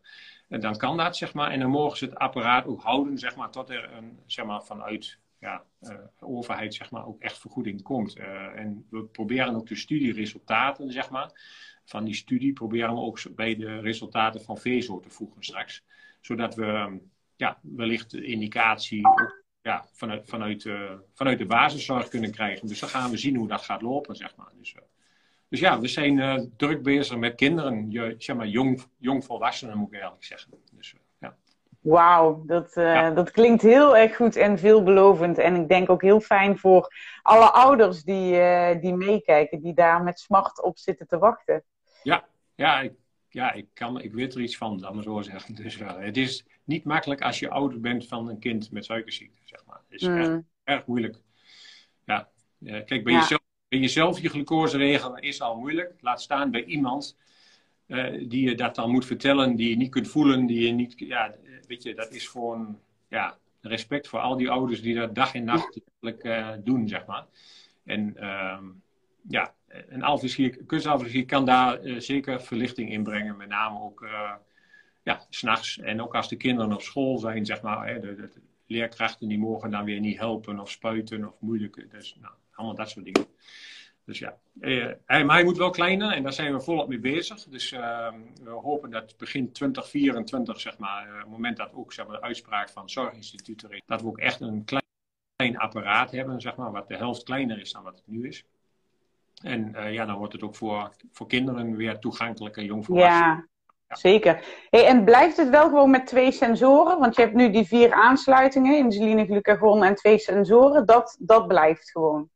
en dan kan dat, zeg maar. En dan mogen ze het apparaat ook houden, zeg maar, tot er een, zeg maar, vanuit ja, uh, overheid, zeg maar, ook echt vergoeding komt. Uh, en we proberen ook de studieresultaten, zeg maar, van die studie, proberen we ook bij de resultaten van VESO te voegen straks. Zodat we, ja, wellicht indicatie ja, vanuit, vanuit, uh, vanuit de basiszorg kunnen krijgen. Dus dan gaan we zien hoe dat gaat lopen, zeg maar. Dus, dus ja, we zijn druk bezig met kinderen, zeg maar jong, jongvolwassenen moet ik eigenlijk zeggen. Dus. Wauw, dat, ja. dat klinkt heel erg goed en veelbelovend. En ik denk ook heel fijn voor alle ouders die, die meekijken, die daar met smart op zitten te wachten. Ja, ja, ik, ja ik, kan, ik weet er iets van, dan maar zo zeggen. <laughs> Dus het is niet makkelijk als je ouder bent van een kind met suikerziekte, zeg maar. Het is mm. erg moeilijk. Ja, kijk, bij, Jezelf, bij jezelf je glucose regelen is al moeilijk. Laat staan bij iemand uh, die je dat dan moet vertellen, die je niet kunt voelen, die je niet... Ja, weet je, dat is gewoon... Ja, respect voor al die ouders die dat dag en nacht uh, doen, zeg maar. En uh, ja, een alvleesgier, kan daar uh, zeker verlichting in brengen. Met name ook ja, s'nachts en ook als de kinderen op school zijn, zeg maar, hè, de, leerkrachten die mogen dan weer niet helpen of spuiten of moeilijk. Dus nou, allemaal dat soort dingen. Dus ja, eh, hij, maar hij moet wel kleiner en daar zijn we volop mee bezig. Dus uh, we hopen dat begin 2024, zeg maar, uh, het moment dat ook zeg maar, de uitspraak van er is, dat we ook echt een klein, klein apparaat hebben, zeg maar, wat de helft kleiner is dan wat het nu is. En uh, ja, dan wordt het ook voor, voor kinderen weer toegankelijker, jongvolwassenen. Ja. Zeker. En blijft het wel gewoon met twee sensoren? Want je hebt nu die vier aansluitingen, insuline, glucagon en twee sensoren. Dat, dat blijft gewoon.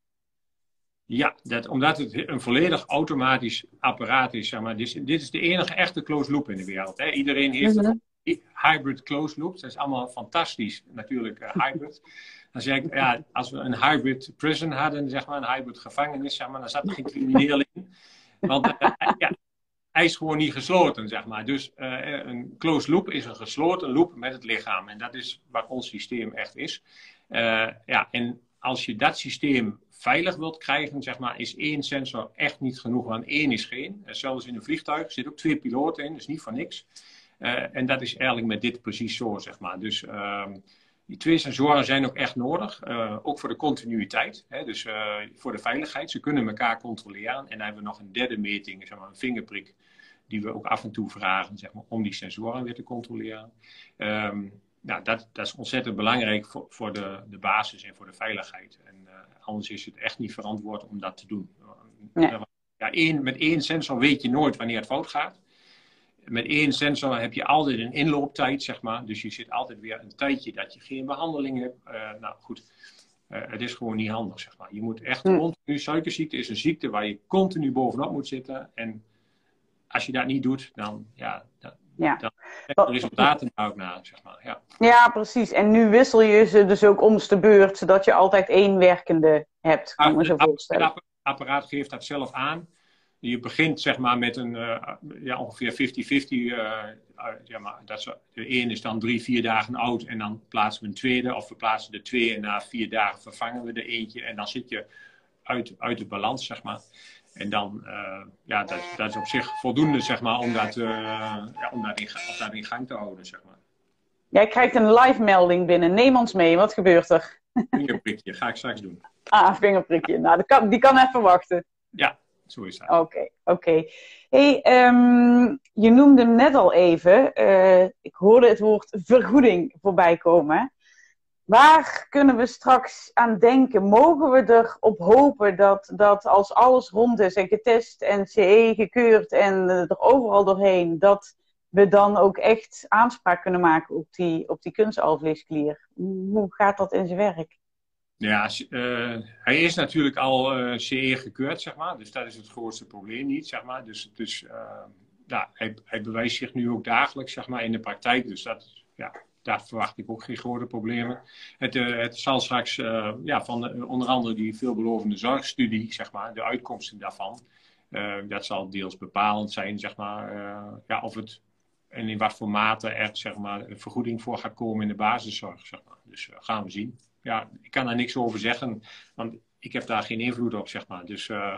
Ja, dat, omdat het een volledig automatisch apparaat is. Zeg maar. dit, dit is de enige echte closed loop in de wereld. Hè. Iedereen heeft mm -hmm. een hybrid closed loop. Dat is allemaal fantastisch, natuurlijk, uh, hybrid. <laughs> Dan zeg ik, ja, als we een hybrid prison hadden, zeg maar, een hybrid gevangenis, zeg maar, dan zat er geen crimineel in. Want uh, ja, hij is gewoon niet gesloten, zeg maar. Dus uh, een closed loop is een gesloten loop met het lichaam. En dat is waar ons systeem echt is. ja, en als je dat systeem veilig wilt krijgen, zeg maar, is één sensor echt niet genoeg. Want één is geen. Zelfs in een vliegtuig zitten ook twee piloten in, dus niet voor niks. en dat is eigenlijk met dit precies zo, zeg maar. Dus ehm, die twee sensoren zijn ook echt nodig, uh, ook voor de continuïteit, hè, dus voor de veiligheid. Ze kunnen elkaar controleren. En dan hebben we nog een derde meting, zeg maar een vingerprik, die we ook af en toe vragen zeg maar, om die sensoren weer te controleren. Um, nou, dat, dat, is ontzettend belangrijk voor, voor de, de, basis en voor de veiligheid. En anders is het echt niet verantwoord om dat te doen. Nee. Ja, één, met één sensor weet je nooit wanneer het fout gaat met één sensor heb je altijd een inlooptijd, zeg maar. Dus je zit altijd weer een tijdje dat je geen behandeling hebt. Uh, nou goed, uh, het is gewoon niet handig, zeg maar. Je moet echt hm. continu, suikerziekte is een ziekte waar je continu bovenop moet zitten. En als je dat niet doet, dan, ja, dan, ja. dan de resultaten daar ook naar, zeg maar. Ja. ja, precies. En nu wissel je ze dus ook om de beurt, zodat je altijd één werkende hebt, kan me zo voorstellen. Het apparaat geeft dat zelf aan je begint zeg maar met een uh, ja, ongeveer 50-50. Uh, uh, ja, maar dat is, de één is dan drie, vier dagen oud en dan plaatsen we een tweede. Of we plaatsen de twee en na vier dagen vervangen we er eentje. En dan zit je uit, uit de balans, zeg maar. En dan, uh, ja, dat, dat, is op zich voldoende, zeg maar, om dat, ja, om dat, in, dat in gang te houden, zeg maar. Jij krijgt een live melding binnen. Neem ons mee. Wat gebeurt er? <laughs> Vingerprikje, ga ik straks doen. Ah, vingerprikje. Nou, die kan, die kan even wachten. Ja, zo is dat. Oké, oké. Hey, um, je noemde net al even, uh, ik hoorde het woord vergoeding voorbij komen. Waar kunnen we straks aan denken? Mogen we erop hopen dat, dat als alles rond is en getest en CE gekeurd en er overal doorheen, dat we dan ook echt aanspraak kunnen maken op die, op die kunstalvleesklier? Hoe gaat dat in zijn werk? Ja, uh, hij is natuurlijk al uh, CE gekeurd, zeg maar. Dus dat is het grootste probleem niet, zeg maar. Dus, dus ja, hij, hij, bewijst zich nu ook dagelijks, zeg maar, in de praktijk. Dus dat, ja, daar verwacht ik ook geen grote problemen. Het, het zal straks ja, van onder andere die veelbelovende zorgstudie, zeg maar, de uitkomsten daarvan. dat zal deels bepalend zijn, zeg maar, ja, of het en in wat voor mate er zeg maar, vergoeding voor gaat komen in de basiszorg. Zeg maar. Dus gaan we zien ja, ik kan daar niks over zeggen, want ik heb daar geen invloed op, zeg maar. Dus uh,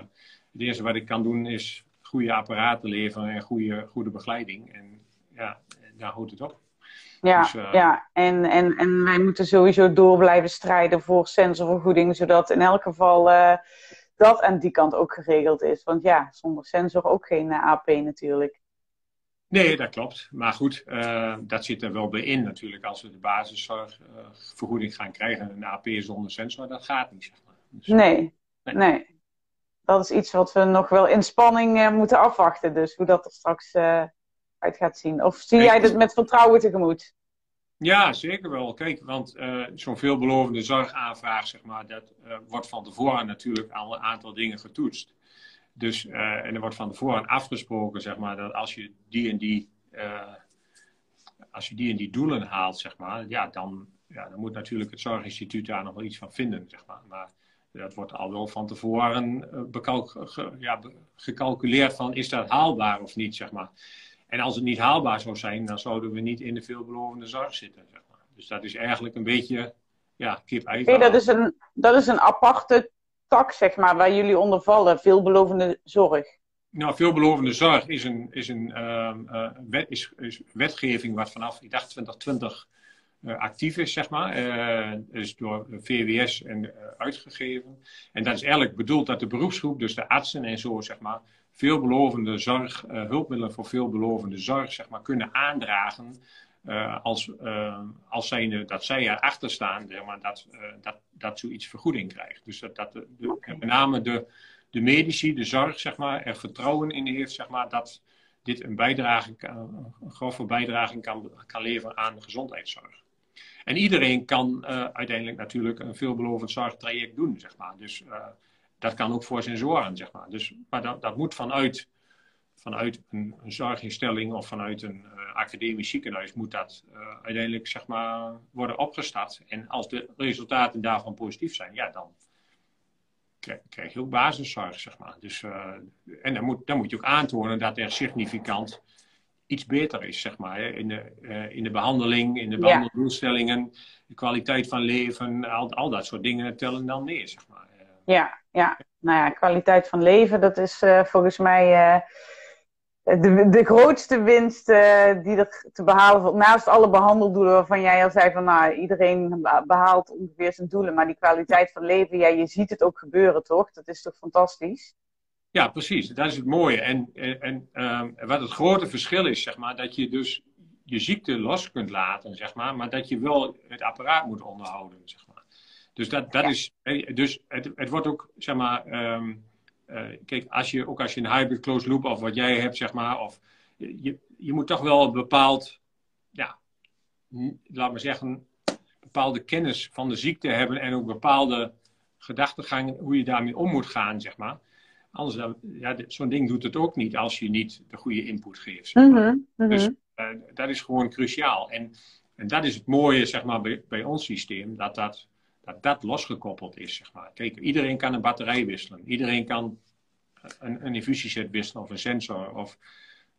het eerste wat ik kan doen is goede apparaten leveren en goede, goede begeleiding. En ja, daar houdt het op. Ja, dus, uh, ja. En, en, en wij moeten sowieso door blijven strijden voor sensorvergoeding, zodat in elk geval uh, dat aan die kant ook geregeld is. Want ja, zonder sensor ook geen AP natuurlijk. Nee, dat klopt. Maar goed, dat zit er wel bij in natuurlijk. Als we de basisvergoeding gaan krijgen, een AP zonder sensor, dat gaat niet, zeg maar. Dus, nee, nee, nee, Dat is iets wat we nog wel in spanning moeten afwachten. Dus hoe dat er straks uit gaat zien. Of zie jij dit met vertrouwen tegemoet? Ja, zeker wel. Kijk, want zo'n veelbelovende zorgaanvraag, zeg maar, dat wordt van tevoren natuurlijk al een aantal dingen getoetst. Dus, uh, en er wordt van tevoren afgesproken, zeg maar, dat als je die en die, als je die en die doelen haalt, zeg maar, ja, dan, ja, dan moet natuurlijk het zorginstituut daar nog wel iets van vinden, zeg maar. Maar dat wordt al wel van tevoren uh, ja, gecalculeerd van, is dat haalbaar of niet, zeg maar. En als het niet haalbaar zou zijn, dan zouden we niet in de veelbelovende zorg zitten, zeg maar. Dus dat is eigenlijk een beetje, ja, kip-ei. Okay, dat, is een, dat is een aparte tak, zeg maar, waar jullie onder vallen? Veelbelovende zorg? Nou, veelbelovende zorg is een, is een uh, wet, is, is, wetgeving wat vanaf, ik dacht 2020, uh, eh, actief is, zeg maar. Uh, is door VWS en, uitgegeven. En dat is eigenlijk bedoeld dat de beroepsgroep, dus de artsen en zo, zeg maar, veelbelovende zorg, hulpmiddelen voor veelbelovende zorg, zeg maar, kunnen aandragen uh, als, uh, als zijnde dat zij erachter staan, zeg maar, dat, dat, dat zoiets vergoeding krijgt. Dus dat, dat de, met name de, de medici, de zorg, zeg maar, er vertrouwen in heeft, zeg maar, dat dit een, bijdrage, een grove bijdrage kan, kan leveren aan de gezondheidszorg. En iedereen kan uiteindelijk natuurlijk een veelbelovend zorgtraject doen, zeg maar. Dus dat kan ook voor sensoren, zeg maar. Dus, maar dat, dat moet vanuit vanuit een, een zorginstelling of vanuit een uh, academisch ziekenhuis moet dat uh, uiteindelijk zeg maar, worden opgestart. En als de resultaten daarvan positief zijn, ja, dan krijg, krijg je ook basiszorg, zeg maar. Dus, uh, en dan moet, dan moet je ook aantonen dat er significant iets beter is, zeg maar. In, de, uh, in de behandeling, in de behandeldoelstellingen, de kwaliteit van leven, al, al dat soort dingen tellen dan neer, zeg maar. Ja, ja. Nou ja, kwaliteit van leven, dat is uh, volgens mij de, de grootste winst uh, die er te behalen valt. Naast alle behandeldoelen waarvan jij al zei van nou, iedereen behaalt ongeveer zijn doelen. Maar die kwaliteit van leven, ja, je ziet het ook gebeuren, toch? Dat is toch fantastisch? Ja, precies. Dat is het mooie. En, en, um, wat het grote verschil is, zeg maar, dat je dus je ziekte los kunt laten, zeg maar, maar dat je wel het apparaat moet onderhouden, zeg maar. Dus dat, dat is, dus het, het wordt ook, zeg maar, um, uh, kijk, als je, ook als je een hybrid closed loop of wat jij hebt, zeg maar, of je, je moet toch wel een bepaald, ja, laat maar zeggen, bepaalde kennis van de ziekte hebben en ook bepaalde gedachtegang hoe je daarmee om moet gaan, zeg maar. Anders, dan, ja, zo'n ding doet het ook niet als je niet de goede input geeft. Zeg maar. mm -hmm. Dus uh, dat is gewoon cruciaal. En, en dat is het mooie, zeg maar, bij, bij ons systeem, dat dat, dat dat losgekoppeld is, zeg maar. Kijk, iedereen kan een batterij wisselen. Iedereen kan een, een infusieset wisselen of een sensor. Of,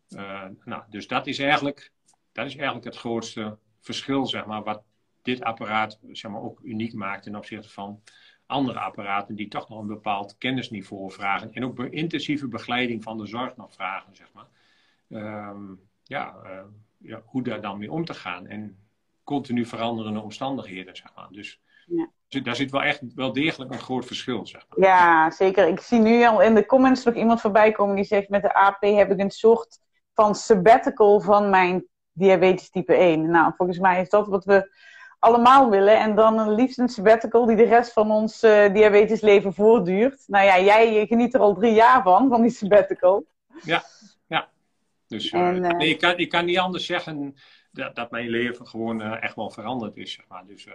uh, nou, dus dat is, eigenlijk, dat is eigenlijk het grootste verschil, zeg maar, wat dit apparaat zeg maar, ook uniek maakt ten opzichte van andere apparaten die toch nog een bepaald kennisniveau vragen. En ook intensieve begeleiding van de zorg nog vragen, zeg maar. Um, ja, uh, ja, hoe daar dan mee om te gaan. En continu veranderende omstandigheden, zeg maar. Dus ja. daar zit wel echt wel degelijk een groot verschil, zeg maar. Ja, zeker. Ik zie nu al in de comments nog iemand voorbij komen die zegt... met de AP heb ik een soort van sabbatical van mijn diabetes type 1. Nou, volgens mij is dat wat we allemaal willen. En dan een liefst een sabbatical die de rest van ons uh, diabetes leven voortduurt. Nou ja, jij geniet er al drie jaar van, van die sabbatical. Ja, ja. Dus en, uh, nee, ik, kan, ik kan niet anders zeggen dat, dat mijn leven gewoon echt wel veranderd is. Zeg maar. Dus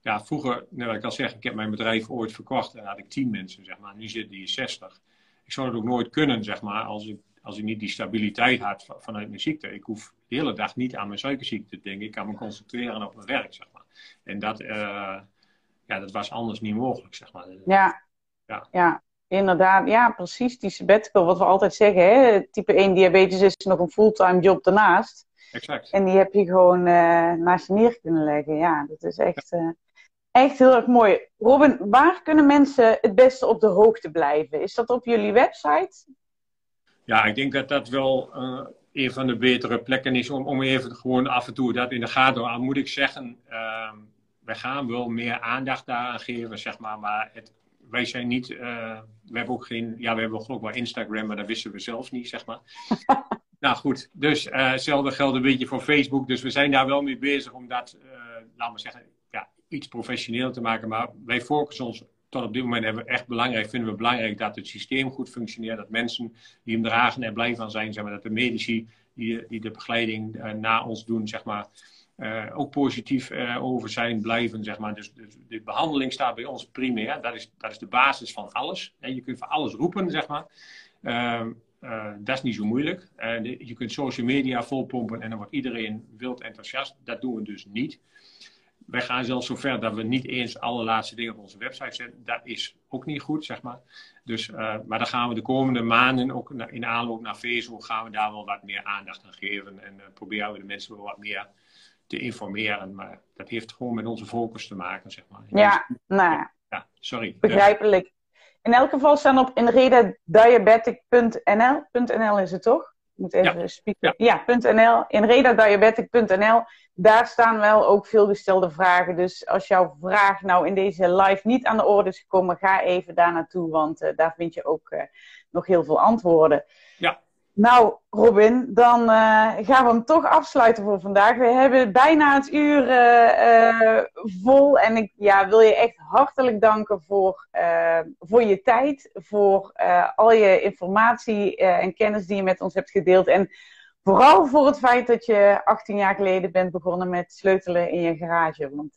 ja, vroeger, nou, wat ik al zeg, ik heb mijn bedrijf ooit verkocht en had ik tien mensen, zeg maar. Nu zitten die 60. Ik zou het ook nooit kunnen, zeg maar, als ik, als ik niet die stabiliteit had vanuit mijn ziekte. Ik hoef de hele dag niet aan mijn suikerziekte te denken. Ik kan me concentreren op mijn werk, zeg maar. En dat, uh, ja, dat was anders niet mogelijk, zeg maar. Ja, ja. ja. Inderdaad, ja, precies. Die sabbatical, wat we altijd zeggen, hè? type 1 diabetes is nog een fulltime job daarnaast. Exact. En die heb je gewoon uh, naast je neer kunnen leggen. Ja, dat is echt, uh, echt heel erg mooi. Robin, waar kunnen mensen het beste op de hoogte blijven? Is dat op jullie website? Ja, ik denk dat dat wel uh, een van de betere plekken is om, om even gewoon af en toe dat in de gaten te Moet ik zeggen, uh, wij gaan wel meer aandacht daaraan geven, zeg maar. Maar het, wij zijn niet, uh, we hebben ook geen, ja, we hebben ook wel Instagram, maar dat wisten we zelfs niet, zeg maar. <laughs> nou goed, dus uh, hetzelfde geldt een beetje voor Facebook. Dus we zijn daar wel mee bezig om dat, laten we zeggen, iets professioneel te maken. Maar wij focussen ons tot op dit moment hebben we echt belangrijk, vinden we belangrijk dat het systeem goed functioneert. Dat mensen die hem dragen er blij van zijn. Zeg maar, dat de medici die, die de begeleiding uh, na ons doen, zeg maar, uh, ook positief uh, over zijn blijven. Zeg maar. dus, dus, de behandeling staat bij ons primair. Dat is, dat is de basis van alles. En je kunt voor alles roepen, zeg maar. Ehm, dat is niet zo moeilijk. je kunt social media volpompen en dan wordt iedereen wild enthousiast. Dat doen we dus niet wij gaan zelfs zover dat we niet eens alle laatste dingen op onze website zetten. Dat is ook niet goed, zeg maar. Dus, uh, maar dan gaan we de komende maanden, ook in aanloop naar Facebook, gaan we daar wel wat meer aandacht aan geven. En uh, proberen we de mensen wel wat meer te informeren. Maar dat heeft gewoon met onze focus te maken, zeg maar. Ja, nou ja. ja sorry. Begrijpelijk. In elk geval staan op inredadiabetic.nl. .nl is het toch? moet even ja. Ja, ja .nl. Inredadiabetic.nl. Daar staan wel ook veel gestelde vragen. Dus als jouw vraag nou in deze live niet aan de orde is gekomen, ga even daar naartoe. Want uh, daar vind je ook uh, nog heel veel antwoorden. Ja. Nou, Robin, dan uh, gaan we hem toch afsluiten voor vandaag. We hebben bijna het uur vol. En ik ja, wil je echt hartelijk danken voor, voor je tijd, voor al je informatie en kennis die je met ons hebt gedeeld. En vooral voor het feit dat je 18 jaar geleden bent begonnen met sleutelen in je garage. Want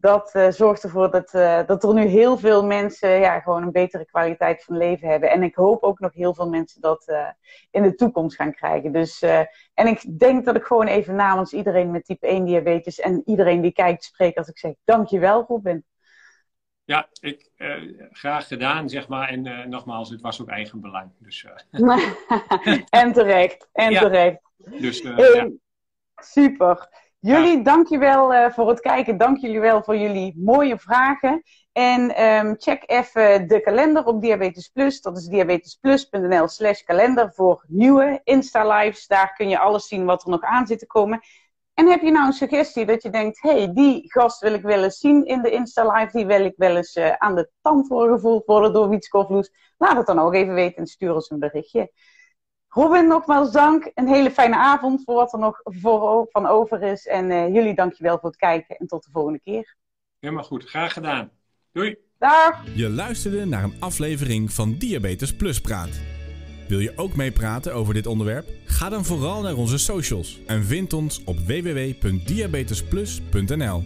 dat uh, zorgt ervoor dat, uh, dat er nu heel veel mensen ja, gewoon een betere kwaliteit van leven hebben. En ik hoop ook nog heel veel mensen dat in de toekomst gaan krijgen. Dus, en ik denk dat ik gewoon even namens iedereen met type 1 diabetes en iedereen die kijkt spreek als ik zeg dankjewel Robin. Ja, ik, graag gedaan, zeg maar. En nogmaals, het was ook eigen belang. Dus, <laughs> en terecht, en terecht. Dus, ja. Super. Jullie, dankjewel uh, voor het kijken. Dank jullie wel voor jullie mooie vragen. En um, check even de kalender op Diabetes Plus. Dat is diabetesplus.nl slash kalender voor nieuwe Insta-lives. Daar kun je alles zien wat er nog aan zit te komen. En heb je nou een suggestie dat je denkt... hey, die gast wil ik wel eens zien in de Insta-live. Die wil ik wel eens uh, aan de tand worden gevoeld worden door Wietske of Loes. Laat het dan ook even weten en stuur ons een berichtje. Robin, nogmaals dank. Een hele fijne avond voor wat er nog voor, van over is. En uh, jullie dankjewel voor het kijken en tot de volgende keer. Helemaal goed, graag gedaan. Doei. Dag. Je luisterde naar een aflevering van Diabetes Plus Praat. Wil je ook meepraten over dit onderwerp? Ga dan vooral naar onze socials en vind ons op www.diabetesplus.nl.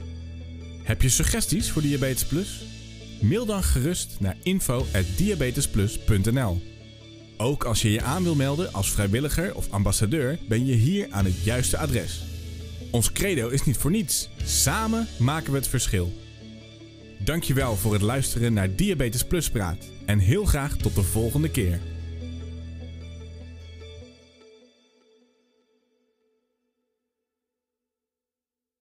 Heb je suggesties voor Diabetes Plus? Mail dan gerust naar info@diabetesplus.nl. Ook als je je aan wil melden als vrijwilliger of ambassadeur, ben je hier aan het juiste adres. Ons credo is niet voor niets. Samen maken we het verschil. Dankjewel voor het luisteren naar Diabetes Plus Praat en heel graag tot de volgende keer.